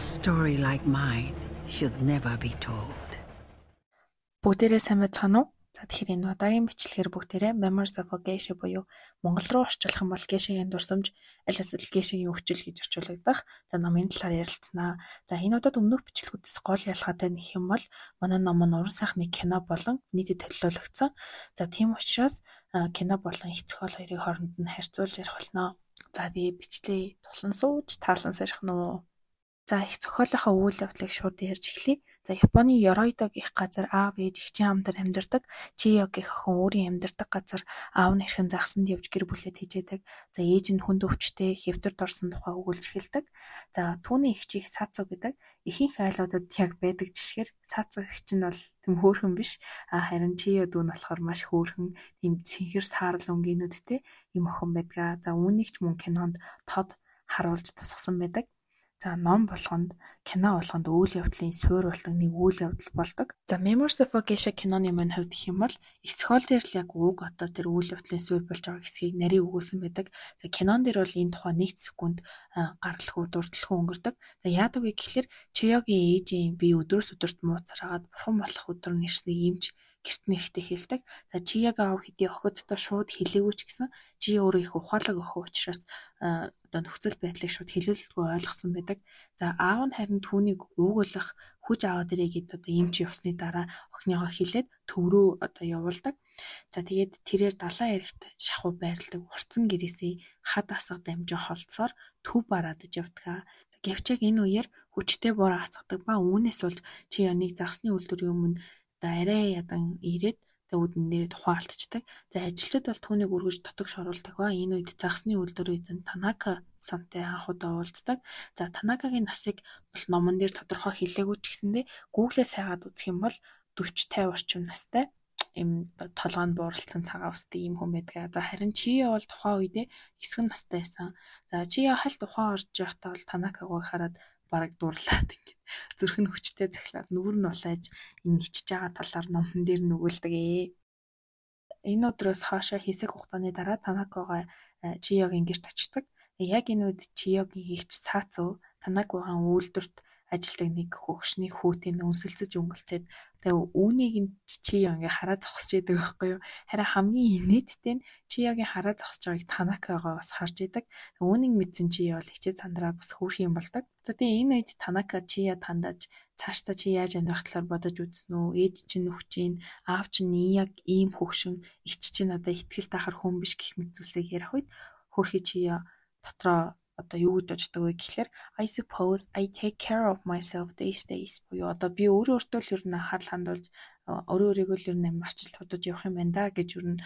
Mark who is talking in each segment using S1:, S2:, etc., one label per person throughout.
S1: A story like mine should never be told.
S2: Бүгдээрээ сайн байцгаана уу? За тэгэхээр энэ удаагийн бичлэгээр бүгдээрээ Memories of a Geisha буюу монгол руу орчуулах юм бол Geisha-гийн дурсамж аль эсвэл Geisha-гийн өвчл гэж орчуулагдах. За номын талаар ярилцсанаа. За энэ удаад өмнөх бичлэгүүдээс гол ялгаатай нэг юм бол манай ном нь уран сайхны кино болон нийтэд төлөөлөгдсөн. За тийм учраас кино болон их зохиол хоёрыг хооронд нь харьцуулж ярих болно. За тэгээ бичлээ тулан сууж таалан сарих нь уу? За их зохиолынхоо үйл явдлыг шууд ярьж эхлэе. За Японы Ёройдо гэх газар аав ээж эгчийн хамтар амьдардаг. Чиё гэх охин өөрийн амьдардаг газар аав нь хэрхэн загсанд явж гэр бүлээ тэжээдэг. За ээж нь хүнд өвчтэй хэвтэрд орсон тухай өгүүлж эхэлдэг. За түүний эгчийг Сацу гэдэг ихэнх айлуудад яг байдаг жишгээр Сацу эгч нь бол тэм хөөхөн биш. Харин Чиё дүү нь болохоор маш хөөхөн тэм цэнхэр саарл өнгөнүүдтэй юм охин байдаг. За үүнийг ч мөн кинонд тод харуулж тусгасан байдаг. За ном болгонд кино болгонд үйл явдлын суурь болдог нэг үйл явдал болдог. За Memories of a Geisha киноны маань хувьд гэх юм бол эсхол дээр л яг уг одоо тэр үйл явдлын суурь болж байгаа хэсгийг нарийн өгүүлсэн байдаг. За кинон дээр бол энэ тухай нэг секунд гаргалгүй дурдлаггүй өнгөрдөг. За яадаг вэ гэхэлэр Чиёгийн ээжийн би өдрөөс өдөрт мууцраад бурхан болох өдөр нэрснийг имж гэрт нэхтэй хэлдэг. За чи яг аав хэдий охидтой шууд хэлээгүй ч гэсэн чи өөрөө их ухаалаг охин учраас одоо нөхцөл байдлыг шууд хэлүүлэлтгүй ойлгосон байдаг. За аав нь харин түүнийг уугуулах хүч аваад ирээ гэд одоо эмч явсны дараа охиныгоо хэлээд төв рүү одоо явуулдаг. За тэгээд тэрээр далайн эрэгт шахуу байрладаг урцсан гэрээсээ хад асга дамжин холцсоор төв бараадаж явдаг. Гэвч яг энэ үеэр хүчтэй буруу асгадаг ба үүнээс болж чи яныг загсны үйлдвэрийн өмнө одоо арай ядан ирээд нэрээ тухайн алдчихдаг. За ажилчид бол түүнийг өргөж тотогш оруулдаг ба энэ үед загсны үйлдвэр эзэн Танака сантай анхудаа уулздаг. За Танакагийн насыг бол номон дээр тодорхой хэлээгүй ч гэсэндээ Google-ээс хайгаад үзэх юм бол 40 50 орчим настай им толгойд бууралцсан цагаан устай ийм хүн байдаг. За харин Чиё бол тухайн үедээ хэсэг настай байсан. За Чиё хальт ухаан орж явахдаа бол Танакагаа хараад бараг дурлаад ингээд зүрх нь хүчтэй захлаад нүгэр нь улайж энэ ичж байгаа талаар номхон дээр нүгэлдэг ээ. Энэ өдрөөс хоошоо хэсэг хугацааны дараа Танакога э, Чиёгийн гэрт очдог. Яг энэ үед Чиёгийн хийгч Сацу Танакогийн үйлдвэрт ажилдаг нэг хөгшний хүүтийн өнсөлцөж өнгөлцөөд тэгээ үүнийг чи ингээ хараа зогсож идэг байхгүй юу. Харин хамгийн инээдтэй нь чи ягийн хараа зогсож байгааг Танакагаа бас харж идэг. Үүнийг мэдсэн чи бол хичээ сандраа бас хөөх юм болдог. За тэгээ энэ үед Танака чи я тандаж цаашдаа чи яаж амьдрах талаар бодож үзсэн үү? Ээж чинь нөхч чинь аав чинь яг ийм хөгшин ич чинь одоо ихтгэл тахар хүн биш гэх мэт зүйлсийг ярих үед хөрхи чи я дотроо одоо юу гэж боддог вэ гэхлээр I suppose I take care of myself these days буюу одоо би өөрөө өөртөө л ер нь анхаарал хандуулж өөрөө өөрийгөө л ер нь амарчил тодож явах юм байна да гэж ер нь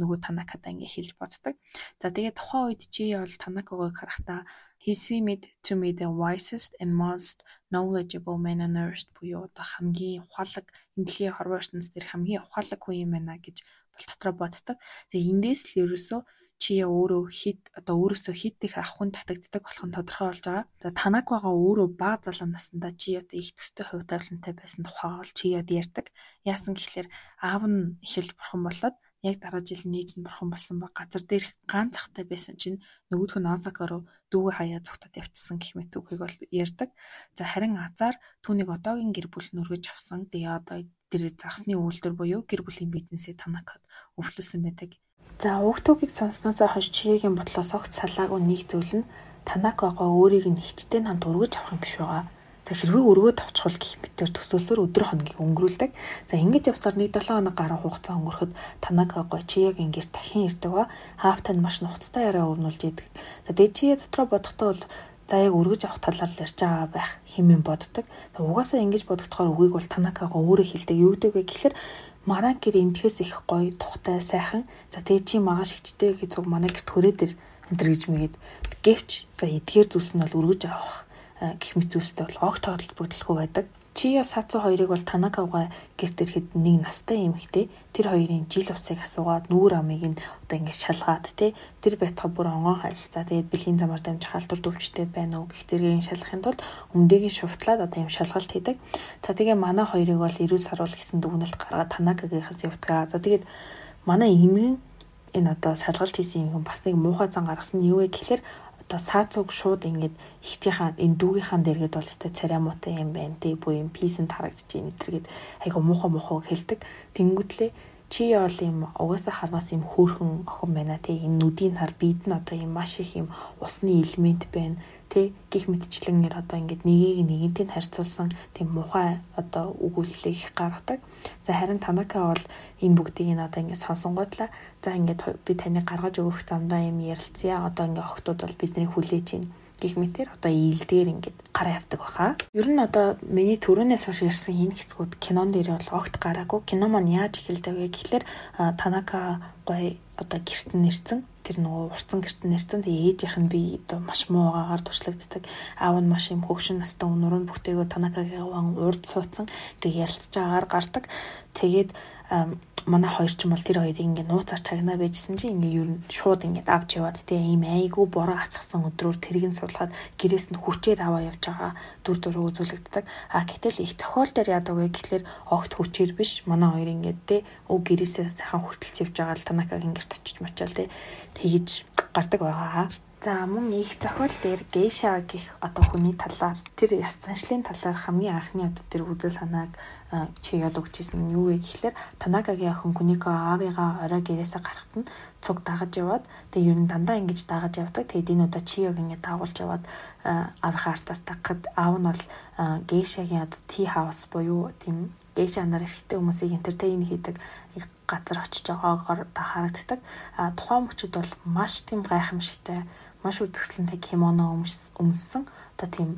S2: нөгөө Танакада ингээ хэлж боддог. За тэгээд тухайн үед чи бол Танакагаыг харахтаа he seemed to me the wisest and most knowledgeable man on earth буюу одоо хамгийн ухаалаг энэ дэлхийн хорвоо ертөнцийн дээр хамгийн ухаалаг хүн юм байна гэж бол дотроо боддог. Тэгээ эндээс л ерөөсөө чи өөрөө хид одоо өөрөөсөө хид их авахын татагддаг болох нь тодорхой болж байгаа. За Танаквага өөрөө баг залуу наснда чи одоо их төстэй хувь тавилантай байсан тухай бол чи яд ярьдаг. Яасан гэхэлэр аав нь эхэлж бурхан болоод яг дараа жил нээж нь бурхан болсон ба газар дээр ганц захтай байсан чинь нөгөөх нь Ансака руу дүүгээ хаяа зүгтад явчихсан гэх мэт үгийг бол ярьдаг. За харин азар түүнийг одоогийн гэр бүл нүргэж авсан. Тэгээ одоо тэр загсны үйлдвэр буюу гэр бүлийн бизнесээ Танакад өвлөсөн байдаг За уг төгийг сонссноосоо хойш чигийн бодлоос огт салаагүй нэг зүйл нь Танакагаа өөрийг нь хичтэй хамт өргөж авах юм биш байгаа. За хэрвээ өргөөд авчихвал гих мэтэр төсөөсөөр өдөр хоногийг өнгөрүүлдэг. За ингэж явсаар нэг 7 хоног гаруй хугацаа өнгөрөхөд Танакагаа Чиягийн гэр дахин ирдэг ба хаавтай нь маш нухацтай яриа өрнүүлж идэг. За Чия дотроо бодохдоо бол за яг өргөж авах талаар л ярьж байгаа байх хэмээн боддог. Угаасаа ингэж бодогдохоор үгийг бол Танакагаа өөрөө хэлдэг. Юу гэдэг вэ гэхээр Мараа гэр энтхээс их гоё, тухтай, сайхан. За тэгээ чи маргааш хичтэй гэж зүг манай гэрт хүрээ дээр энэ төр гэж мэгээд гэвч за эдгээр зүйлс нь бол өргөж авах гэх мэт зүйлстэй бол огт тоодолбогдлохгүй байдаг. Чия Сацу хоёрыг бол Танакавга гэрт ирэхэд нэг настай эмэгтэй тэр хоёрын жил усыг асуугаад нүүр амыг нь одоо ингээд шалгаад те тэр байтха бүр онгон хайлцаа тэгээд бэлгийн замаар дамж хаалтур дөвчтэй байна уу гэх зэргийн шалгахын тулд өмдөгийн шувтлаад одоо юм шалгалт хийдэг. За тэгээ манай хоёрыг бол эрүүл саруул гэсэн дүгнэлт гаргаад Танакагийнхаас явдгаа. За тэгээд манай эмгэн энэ одоо шалгалт хийсэн юм бас нэг муухай зан гаргасан нь юу вэ гэхээр одоо саацуг шууд ингээд ихчийнхаа энэ дүүгийнхаа дээргээд бол өстэй царай муутай юм байна тий бүү юм писэнд харагдаж ийн гэтэргээд айгу муухай муухай хэлдэг. Тэнгүүтлээ чи бол юм угаасаа харвас юм хөөхөн охин байна тий энэ нүдийн хар бид нь одоо юм маш их юм усны элемент байна тий гих мэдчлэнээр одоо ингээд нэгийг нэгэнтэй харьцуулсан тийм мухай одоо өгүүлэлийг их гаргадаг. За харин Танака бол энэ бүгдийг нь одоо ингээд сонсонгоотлаа за ингээд би таны гаргаж өгөх замдаа юм ярилцъя. Одоо ингээд охтууд бол бидний хүлээж байна гих мэтэр одоо ийлдээр ингээд гараа явдаг баха. Ер нь одоо миний төрөнөөс хойш ярьсан энэ хэсгүүд кинон дээр бол огт гараагүй. Кино маань яаж эхэлдэг вэ гэхлээр Танака гой одоо гэрт нэрсэн тэр нөгөө урцсан гэрт нэрсэн тэгээ ээжийнх нь би одоо маш муу байгаагаар туршлагддаг. Аав нь маш юм хөвгшин настай өнөр нь бүтээгөө Танакагийн урд суудсан ингээ ярилцж байгаагаар гардаг. Тэгээд манай хоёр ч юм бол тэр хоёрыг ингээ нууцаар чагнаа байжсэн чинь ингээ ер нь шууд ингээ авч яваад те ийм айгүй бороо асгасан өдрөөр тэрийг нь суулгаад гэрээс нь хүчээр аваа явж байгаа дүр зураг үзүүлэгддэг. А гэтэл их тохиол дээр яадаг вэ гэхэлэр огт хүчээр биш манай хоёр ингээ те өө гэрээсээ сайхан хүртэлж явж байгаа л танакаг ингэрт очиж мочаал те тэгж гардаг байгаа. За мөн их зохиол дээр гейша гэх одоо хүний талаар тэр яс заншлын талаар хамгийн анхны одоо тэр үзэл санааг чи яд өгчээсэн нь юу вэ гэхлээр Танакагийн охин Кунико аавыгаа орой гэрээсээ гарахад нь цуг дагаж яваад тэгээ ер нь дандаа ингэж дагаж явдаг. Тэгээд энэ удаа Чиёг ингэ дагуулж яваад аавынхаа артаас дагахад аав нь бол гейшагийн одоо ти хаус буюу тийм гейша нар ихтэй хүмүүсийг энтертейн хийдэг газар очиж байгаагаар харагддаг. А тухайн мөчид бол маш тийм гайхамшигтай маш үзэсгэлэнтэй кимоно өмссөн одоо тийм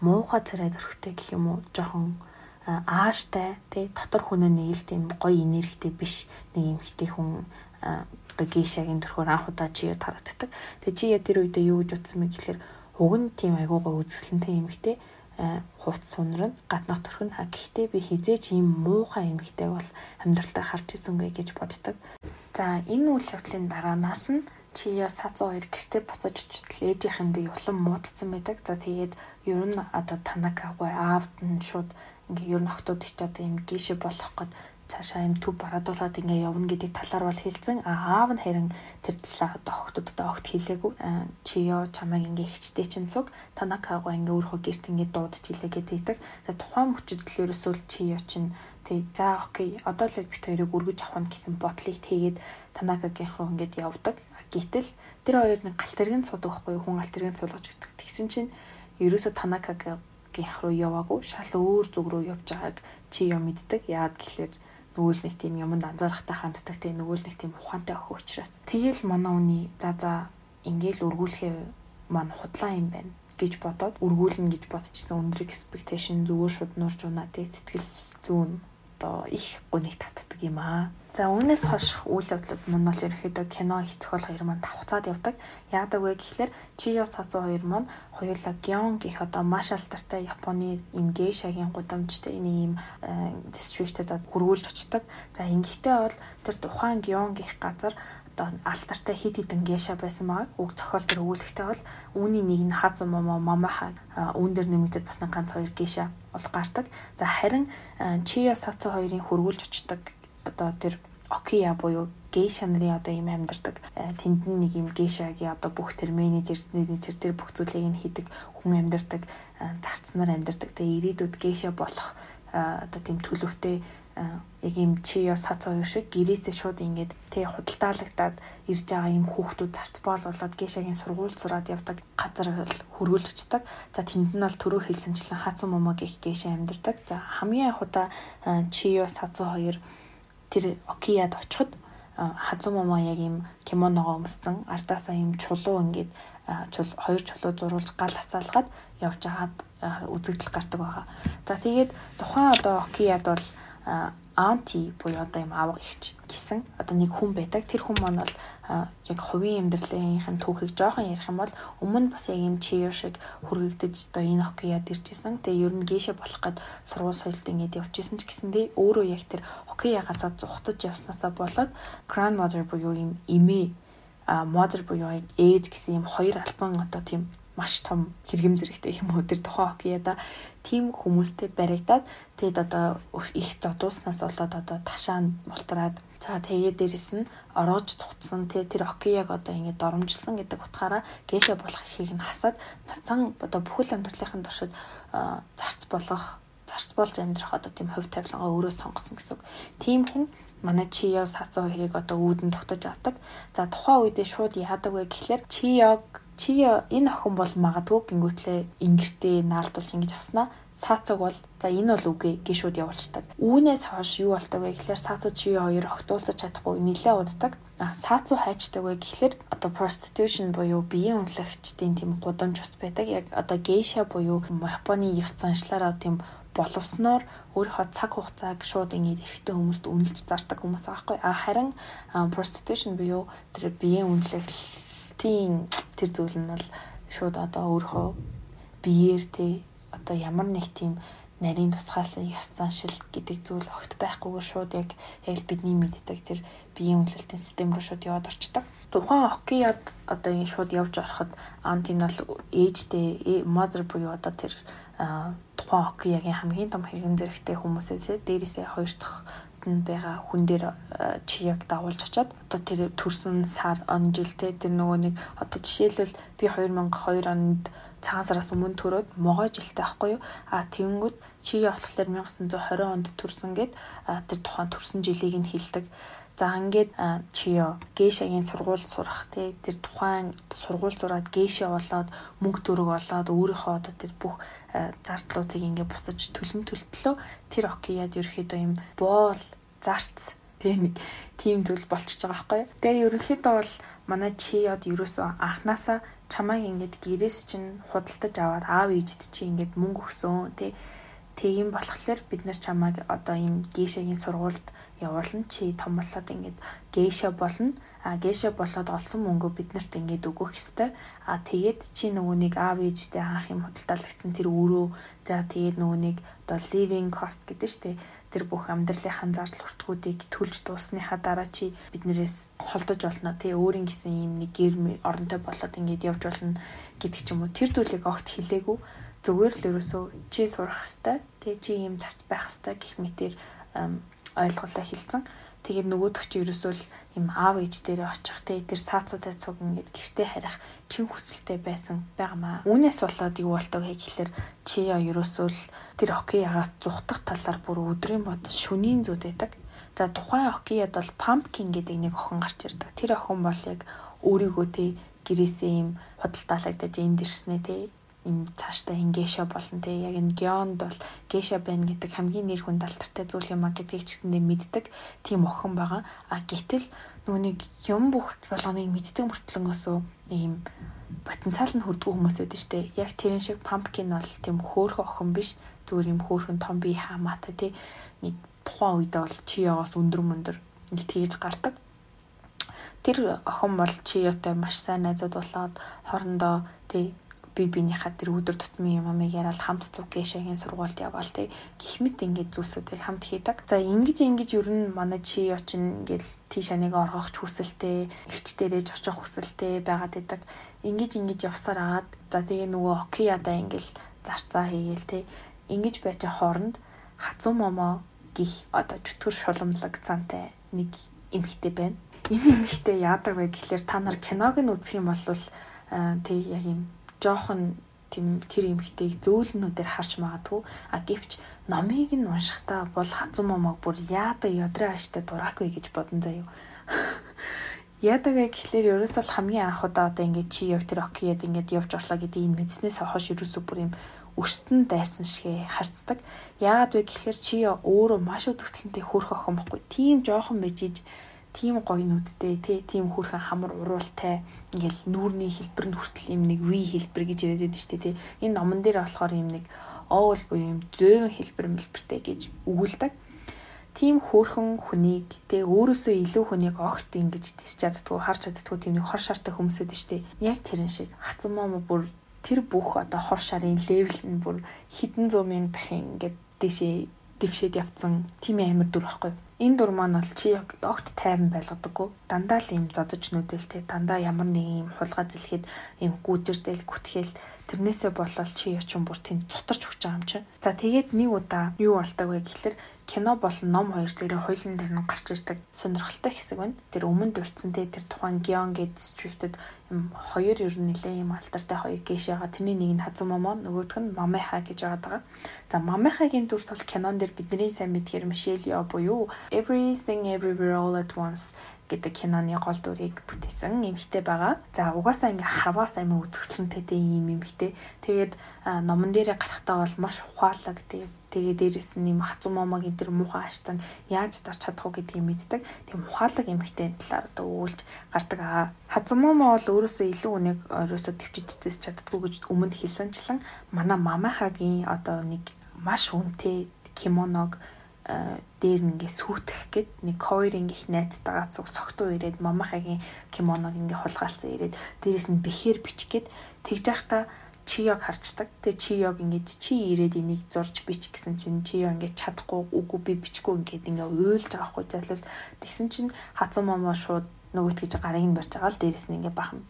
S2: муухай царай зөрхтэй гэх юм уу жоохон ааштай тий дотор хүнээ нэг л тийм гоё энергитэй биш нэг юм хтэй хүн одоо гейшагийн төрхөөр анх удаа чиё тарагддаг. Тэгээ чиё тэр үедээ юу гэж утсан бэ гэхээр уг нь тийм айгуугаа үзэсгэлэнтэй юм хтэй хувц сунар нь гаднах төрх нь гэхдээ би хизээч ийм муухай юм хтэй бол амьдралтаа харж ирсэнгүй гэж боддог. За энэ үйл явдлын дараанаас нь чи яа сацуу хоёр гэртээ буцаж очтол ээжийнх нь би улам муудсан байдаг. За тэгээд ер нь одоо танакагой аавд нь шууд ингээ ер нь октод их одоо юм гişэ болох гээд цаашаа юм төв бараадуулаад ингээ явна гэдэг талаар бол хэлсэн. А аав нь харин тэр талаар одоо октодтой огт хэлээгүй. Чи ёо чамайг ингээ ихчтэй чинь цуг танакагой ингээ өөрөө гэрт ингээ дуудаж илээ гэдэг. За тухайн мөчөдөл ерөөсөө чи ёо чинь тэг за окей одоо л бит хоёрыг өргөж авах гэсэн бодлыг тэгээд танакагийн руу ингээд явдаг. Гэтэл тэр хоёр нэг галт тэрэгэн цудаг байхгүй хүн галт тэрэгэн цуулгаж өгдөг. Тэгсэн чинь ерөөсө Танакагийн ах руу яваагүй шал өөр зүг рүү явж байгааг чи юм мэддэг. Яагаад гэхлээр нөгөө л нэг тийм юмд анзаарахтай ханддаг те нөгөө л нэг тийм ухаантай охин учраас. Тэгэл манай үний за за ингээл өргүүлэхээ маань худлаа юм байна гэж бодоод өргүүлнэ гэж бодчихсон өндөр expectation зүгээр шууд нурж унаа те сэтгэл зүүн одоо их гуниг татдаг юм аа. За үүнээс хойш үйл явдлууд мөн бол ерөөхдөө кино их тохиол хоёр маань давхцаад явдаг. Яадаг вэ гэхлээр Чиё Сацу хоёр маань хоёулаа Гён гэх одоо маш алдартай Японы им гейшагийн гудамжтай энэ ийм дистриктэд хөрвүүлж очдог. За ингэхдээ бол тэр тухайн Гён гэх газар одоо алтартай хид хідэн гейша байсан байгаа. Уг зохиол төр өгүүлэхтэй бол үүний нэг нь хазу момо мамаха үүн дээр нэмэгдээд бас ганц хоёр гейша бол гардаг. За харин Чиё Сацу хоёрын хөрвүүлж очдог одоо тэр Окия буюу гейша нарын одоо юм амьдардаг тэнд нэг юм гейшагийн одоо бүх тэр менежер менежер тэр бүх зүйлийг нь хийдэг хүн амьдардаг зарцнаар амьдардаг тэгээ ирээдүйд гейша болох одоо тийм төлөвтэй яг юм чи яа сац хоёр шиг гэрээсээ шууд ингээд тий худалдаалагдаад ирж байгаа юм хүүхдүүд зарц боол болоод гейшагийн сургууль сураад явдаг газар хөргүүлждэг. За тэнд нь бол төрөө хэлсэнчлэн хацуу момо гэх гейшаа амьдардаг. За хамгийн анхудаа чи яа сац хоёр тэр Окияд очиход хазумомо яг юм кимоногоо өмссөн ардаасаа юм чулуу ингээд хоёр чулуу зурулж гал хасаалгаад явж хагаад үзэгдэл гардаг байгаа. За тэгээд тухайн одоо Окияд бол анти буюу одоо юм аав ихч гэсэн одоо нэг хүн байдаг. Тэр хүн маань бол яг хувийн амьдралынхын түүхийг жоохон ярих юм бол өмнө бас яг юм чиё шиг хүргэгдэж одоо энэ хоккеяд иржсэн. Тэгээ ер нь гээшэ болох гээд сургууль соёлд ингээд явжсэн ч гэсэндээ өөрөө яг тэр хоккеягасаа зүхтаж явснаасаа болоод grandmother буюу юм эмээ а mother буюу ээж гэсэн юм хоёр албан одоо тийм маш том хэрэгэм зэрэгтэй юм уу тэр тухайн хоккейда тийм хүмүүстэй баригдаад тэгэд одоо их додууснаас болоод одоо ташаанд мултраад за тэгээ дээрэс нь ороож тугтсан тэгээ тэр хоккейг одоо ингэ доромжилсан гэдэг утгаараа гээшэ болох ихийг нь хасаад насан одоо бүхэл амьдралынхын туршид зарц болох зарц болж амьдрах одоо тийм хувь тавилангаа өөрөө сонгосон гэсэн үг. Тийм хүн манай Чиё Сацо хоёрыг одоо үүдэн тогтож авдаг. За тухайн үедээ шууд яадаг вэ гэхлээр Чиёг чи энэ охин бол магадгүй гингүүтлээ ингэртээ наалдуулж ингэж авснаа саацог бол за энэ бол үгүй гişүүд явуулцдаг. Үүнээс хойш юу болдог вэ гэхээр саацуу чи хоёр огтуулж чадахгүй нилээ уддаг. А саацуу хайчдаг вэ гэхээр одоо prostitution буюу биеийн үнэлэгчдийн тийм гудамж бас байдаг. Яг одоо гейша буюу Японы ёс заншлаараа тийм боловсноор өөрийнхөө цаг хугацааг шууд ингэж эрэгтэй хүмүүст үнэлж зардаг хүмүүс байгаа хгүй. А харин prostitution буюу тэр биеийн үнэлэгчдийн тэр зүйл нь бол шууд одоо өөрийнхөө биеэр тий одоо ямар нэг тийм нарийн тусгаалсан ёс заншил гэдэг зүйл огт байхгүйгээр шууд яг яг бидний мэддэг тэр биеийн үнэлэлтийн систем рүү шууд яваад орчдөг. Тухайн хоккейд одоо ингэ шууд явж ороход ант энэ бол ээжтэй mother буюу одоо тэр тухайн хоккейгийн хамгийн том хэрэгэн зэрэгтэй хүмүүсээс дээрээсээ хоёр дахь нь байгаа хүн дээр чи яг дагуулж очоод одоо тэр төрсөн сар он жилтэй тэр нөгөө нэг одоо жишээлбэл би 2002 онд цагаан сараас өмнө төрөөд могой жилтэй байхгүй юу? А тэгэнгүүт чи болохоор 1920 онд төрсөн гэд тэр тухайн төрсөн жилийг нь хилдэг. За ингээд чиё гейшагийн сургууль сурах те тэр тухайн сургууль зураад гейша болоод мөнгө төрөг болоод өөрийнхөө одоо тэр бүх зардлуудыг ингээд буцаж төлөн төлтлөө тэр окияд ерөөхдөө юм боол зарц те нэг тийм зүйл болчихж байгаа байхгүй. Тэгээ ерөнхийдөө бол манай чиёд ерөөсөө анханасаа чамайг ингээд гэрээс чинь худалдаж аваад аав ээжд чи ингээд мөнгө өгсөн те тийм болохоор бид нар чамайг одоо ийм гейшагийн сургуульд явуулна. Чи том болоод ингээд гейша болно. А гейша болоод олсон мөнгөө биднэрт ингээд өгөх ёстой. А тэгээд чи нөгөө нэг аав ээжтэй анх юм худалдаалагдсан тэр өрөө за тэгээд нөгөө нэг одоо living cost гэдэг штэ. Тэр бүх амьдралынхаа зардал хүртгүүдийг төлж дуусныхаа дараа чи биднээс холдож болно. Тий өөрийн гэсэн юм нэг гэр оронтой болоод ингээд явж болно гэдэг ч юм уу. Тэр зүйлийг огт хэлээгүй. Зүгээр л ерөөсөө чи сурах хэвээр тий чи юм зарц байх хэвээр гэх мэтэр ойлголоо хэлсэн Тэгээд нөгөөдөх чи ерөөсөө л юм аав ээж дээрээ очих те тэр саацуудаа цуг ингээд гэртээ харих чин хүсэлтэй байсан байгаамаа. Үүнээс болоод юу болтог хэ гэхэлэр чи яа ерөөсөө л тэр хоккейгаас зүхтах талаар бүр өдрийн бод шүнийн зүд байдаг. За тухайн хоккейд бол pumpkin гэдэг нэг охин гарч ирдэг. Тэр охин бол яг өөрийгөө те гэрээсээ юм худалдаалагдаж энд ирснэ те энэ цаашдаа гейша болно те яг энэ геонд бол гейша байна гэдэг хамгийн нэр хүнд алдартай зүйл юм а гэдгийг ч гэсэндээ мэддэг тийм охин байгаа. А гэтэл нэг юм бүх болгоныг мэддэг мөртлөнгөөсөө ийм потенциал нь хүрдгүү хүмүүс байдаг штэ. Яг тэрэн шиг pumpkin бол тийм хөөхөн охин биш. Зүгээр юм хөөхөн том бие хамаатай те нэг тухайн үедээ бол чиягоос өндөр мөндөр тгийж гардаг. Тэр охин бол чиётой маш сайн найзууд болоод хоорондоо тий би биенийхээ тэр өдөр тутмын юм амыг яриад хамт зүг гээшагийн сургуульд яваал тий гихмит ингээд зүйлсүүдийг хамт хийдэг. За ингэж ингэж ер нь манай чи очин ингээд тийш аныг оргох хүсэлтэй, ихч дээрэж очих хүсэлтэй байгаад идэг. Ингэж ингэж явсаар агаад за тэгээ нөгөө океядаа ингээд зарцаа хийгээл тий ингэж байж хооронд хацуу момоо гих одоо чөтгөр шуламлаг цантай нэг эмхтэй байна. Энэ эмхтэй яадаг вэ гэхлээр та нар киног нь үзэх юм бол тий яг юм жоохон тийм тэр эмхтэйг зөөлнүүдээр харж магадгүй а гэвч номыг нь уншихтаа бол хазуу момог бүр яада ядраа аштай дураагүй гэж бодон заяа. Яадаг гэхлээр ерөөсөө хамгийн анх удаа одоо ингээд чи яг тэр окияд ингээд явж орлоо гэдэг энэ мэдснээс хойш ерөөсөө бүр юм өрстөн дайсан шигэ харцдаг. Яагаад вэ гэхлээр чи өөрөө маш үзэсгэлэнтэй хөрх охин бохгүй. Тийм жоохон мэжиж тийм гоё нүдтэй тий тийм хүрхэн хамар уруултай ингээл нүүрний хэлбэр нь хүртэл юм нэг V хэлбэр гэж яриад байдаг шүү дээ тий энэ номон дээр болохоор юм нэг оол буюу юм зөөвөн хэлбэр мэлбэртэй гэж өгүүлдэг. Тийм хөөрхөн хүнийг тэ өөрөөсөө илүү хүнийг огт ингэж тисч чаддгүй харж чаддгүй тийм нэг хор шартай хүмүүсэд дээ. Яг тэрэн шиг мом бүр тэр бүх одоо хор шарын левел нь бүр хэдэн зуун мянга дахин ингээд дэшээ дэвшээд явцсан. Тийм амар дүр байхгүй. Энэ дур маань бол чи огт тайван байлгадаггүй. Дандаа л юм зодож нүдэлтэй, дандаа ямар нэг юм хулгай зэлхэд юм гүжирдэл гүтгэл тэрнээсээ болол чи ячин бүр тэнд цутарч өгч байгаа юм чи. За тэгээд нэг удаа юу болдог вэ гэхэлэр кино болон ном хоёр дээрээ хоёулын дээр нь гарч ирдэг сонирхолтой хэсэг байна. Тэр өмнө дурдсан те тэр тухайн гэдэг сэтгүүлтэд юм хоёр ер нь нэлээ юм алтартай хоёр гейш байгаа. Тэрний нэг нь Хазу Момо, нөгөөх нь Мамеха гэж байгаа. За Мамехагийн дүрс бол кинон дээр бидний сайн мэдхээр Мишель Йо буюу Everything Everywhere All at Once гэдэг киноны гол дүрийг бүтээсэн эмэгтэй байгаа. За угаасаа ингээ харваас амин үзэсгэлэнтэй ийм эмэгтэй. Тэгээд номон дээрээ гарахтаа бол маш ухаалаг тэгээд тэгээ дээрэс нь юм хацуу момог энэ төр муухай аштан яаж дарч чадах уу гэдгийг мэддэг. Тийм ухаалаг эмэгтэй талаар одоо үүлж гардаг аа. Хацуу момо бол өөрөөсөө илүү үнийг өөрөөсөө төвчжтэйс чаддгүй гэж өмнө хэлсэнчлэн манай мамахагийн одоо нэг маш үнэтэй кимоног дээр ингээ сүйтгэх гэд нэг хоёр ингээ найзтайгаа цуг согтуу ирээд мамахагийн кимоног ингээ хулгаалцсан ирээд дээрэс нь бэхээр бичих гэд тэгж байхдаа чиёг харцдаг. Тэгээ чиёг ингээд чи ирээд энийг зурж бич гэсэн чинь чиё ингээд чадахгүй үгүй би бичихгүй ингээд ингээ уйлж байгаа хгүй зайлвал тэгсэн чинь хацан момоо шууд нөгөөт гэж гарыг нь барьж байгаа л дээрэс нь ингээ бахан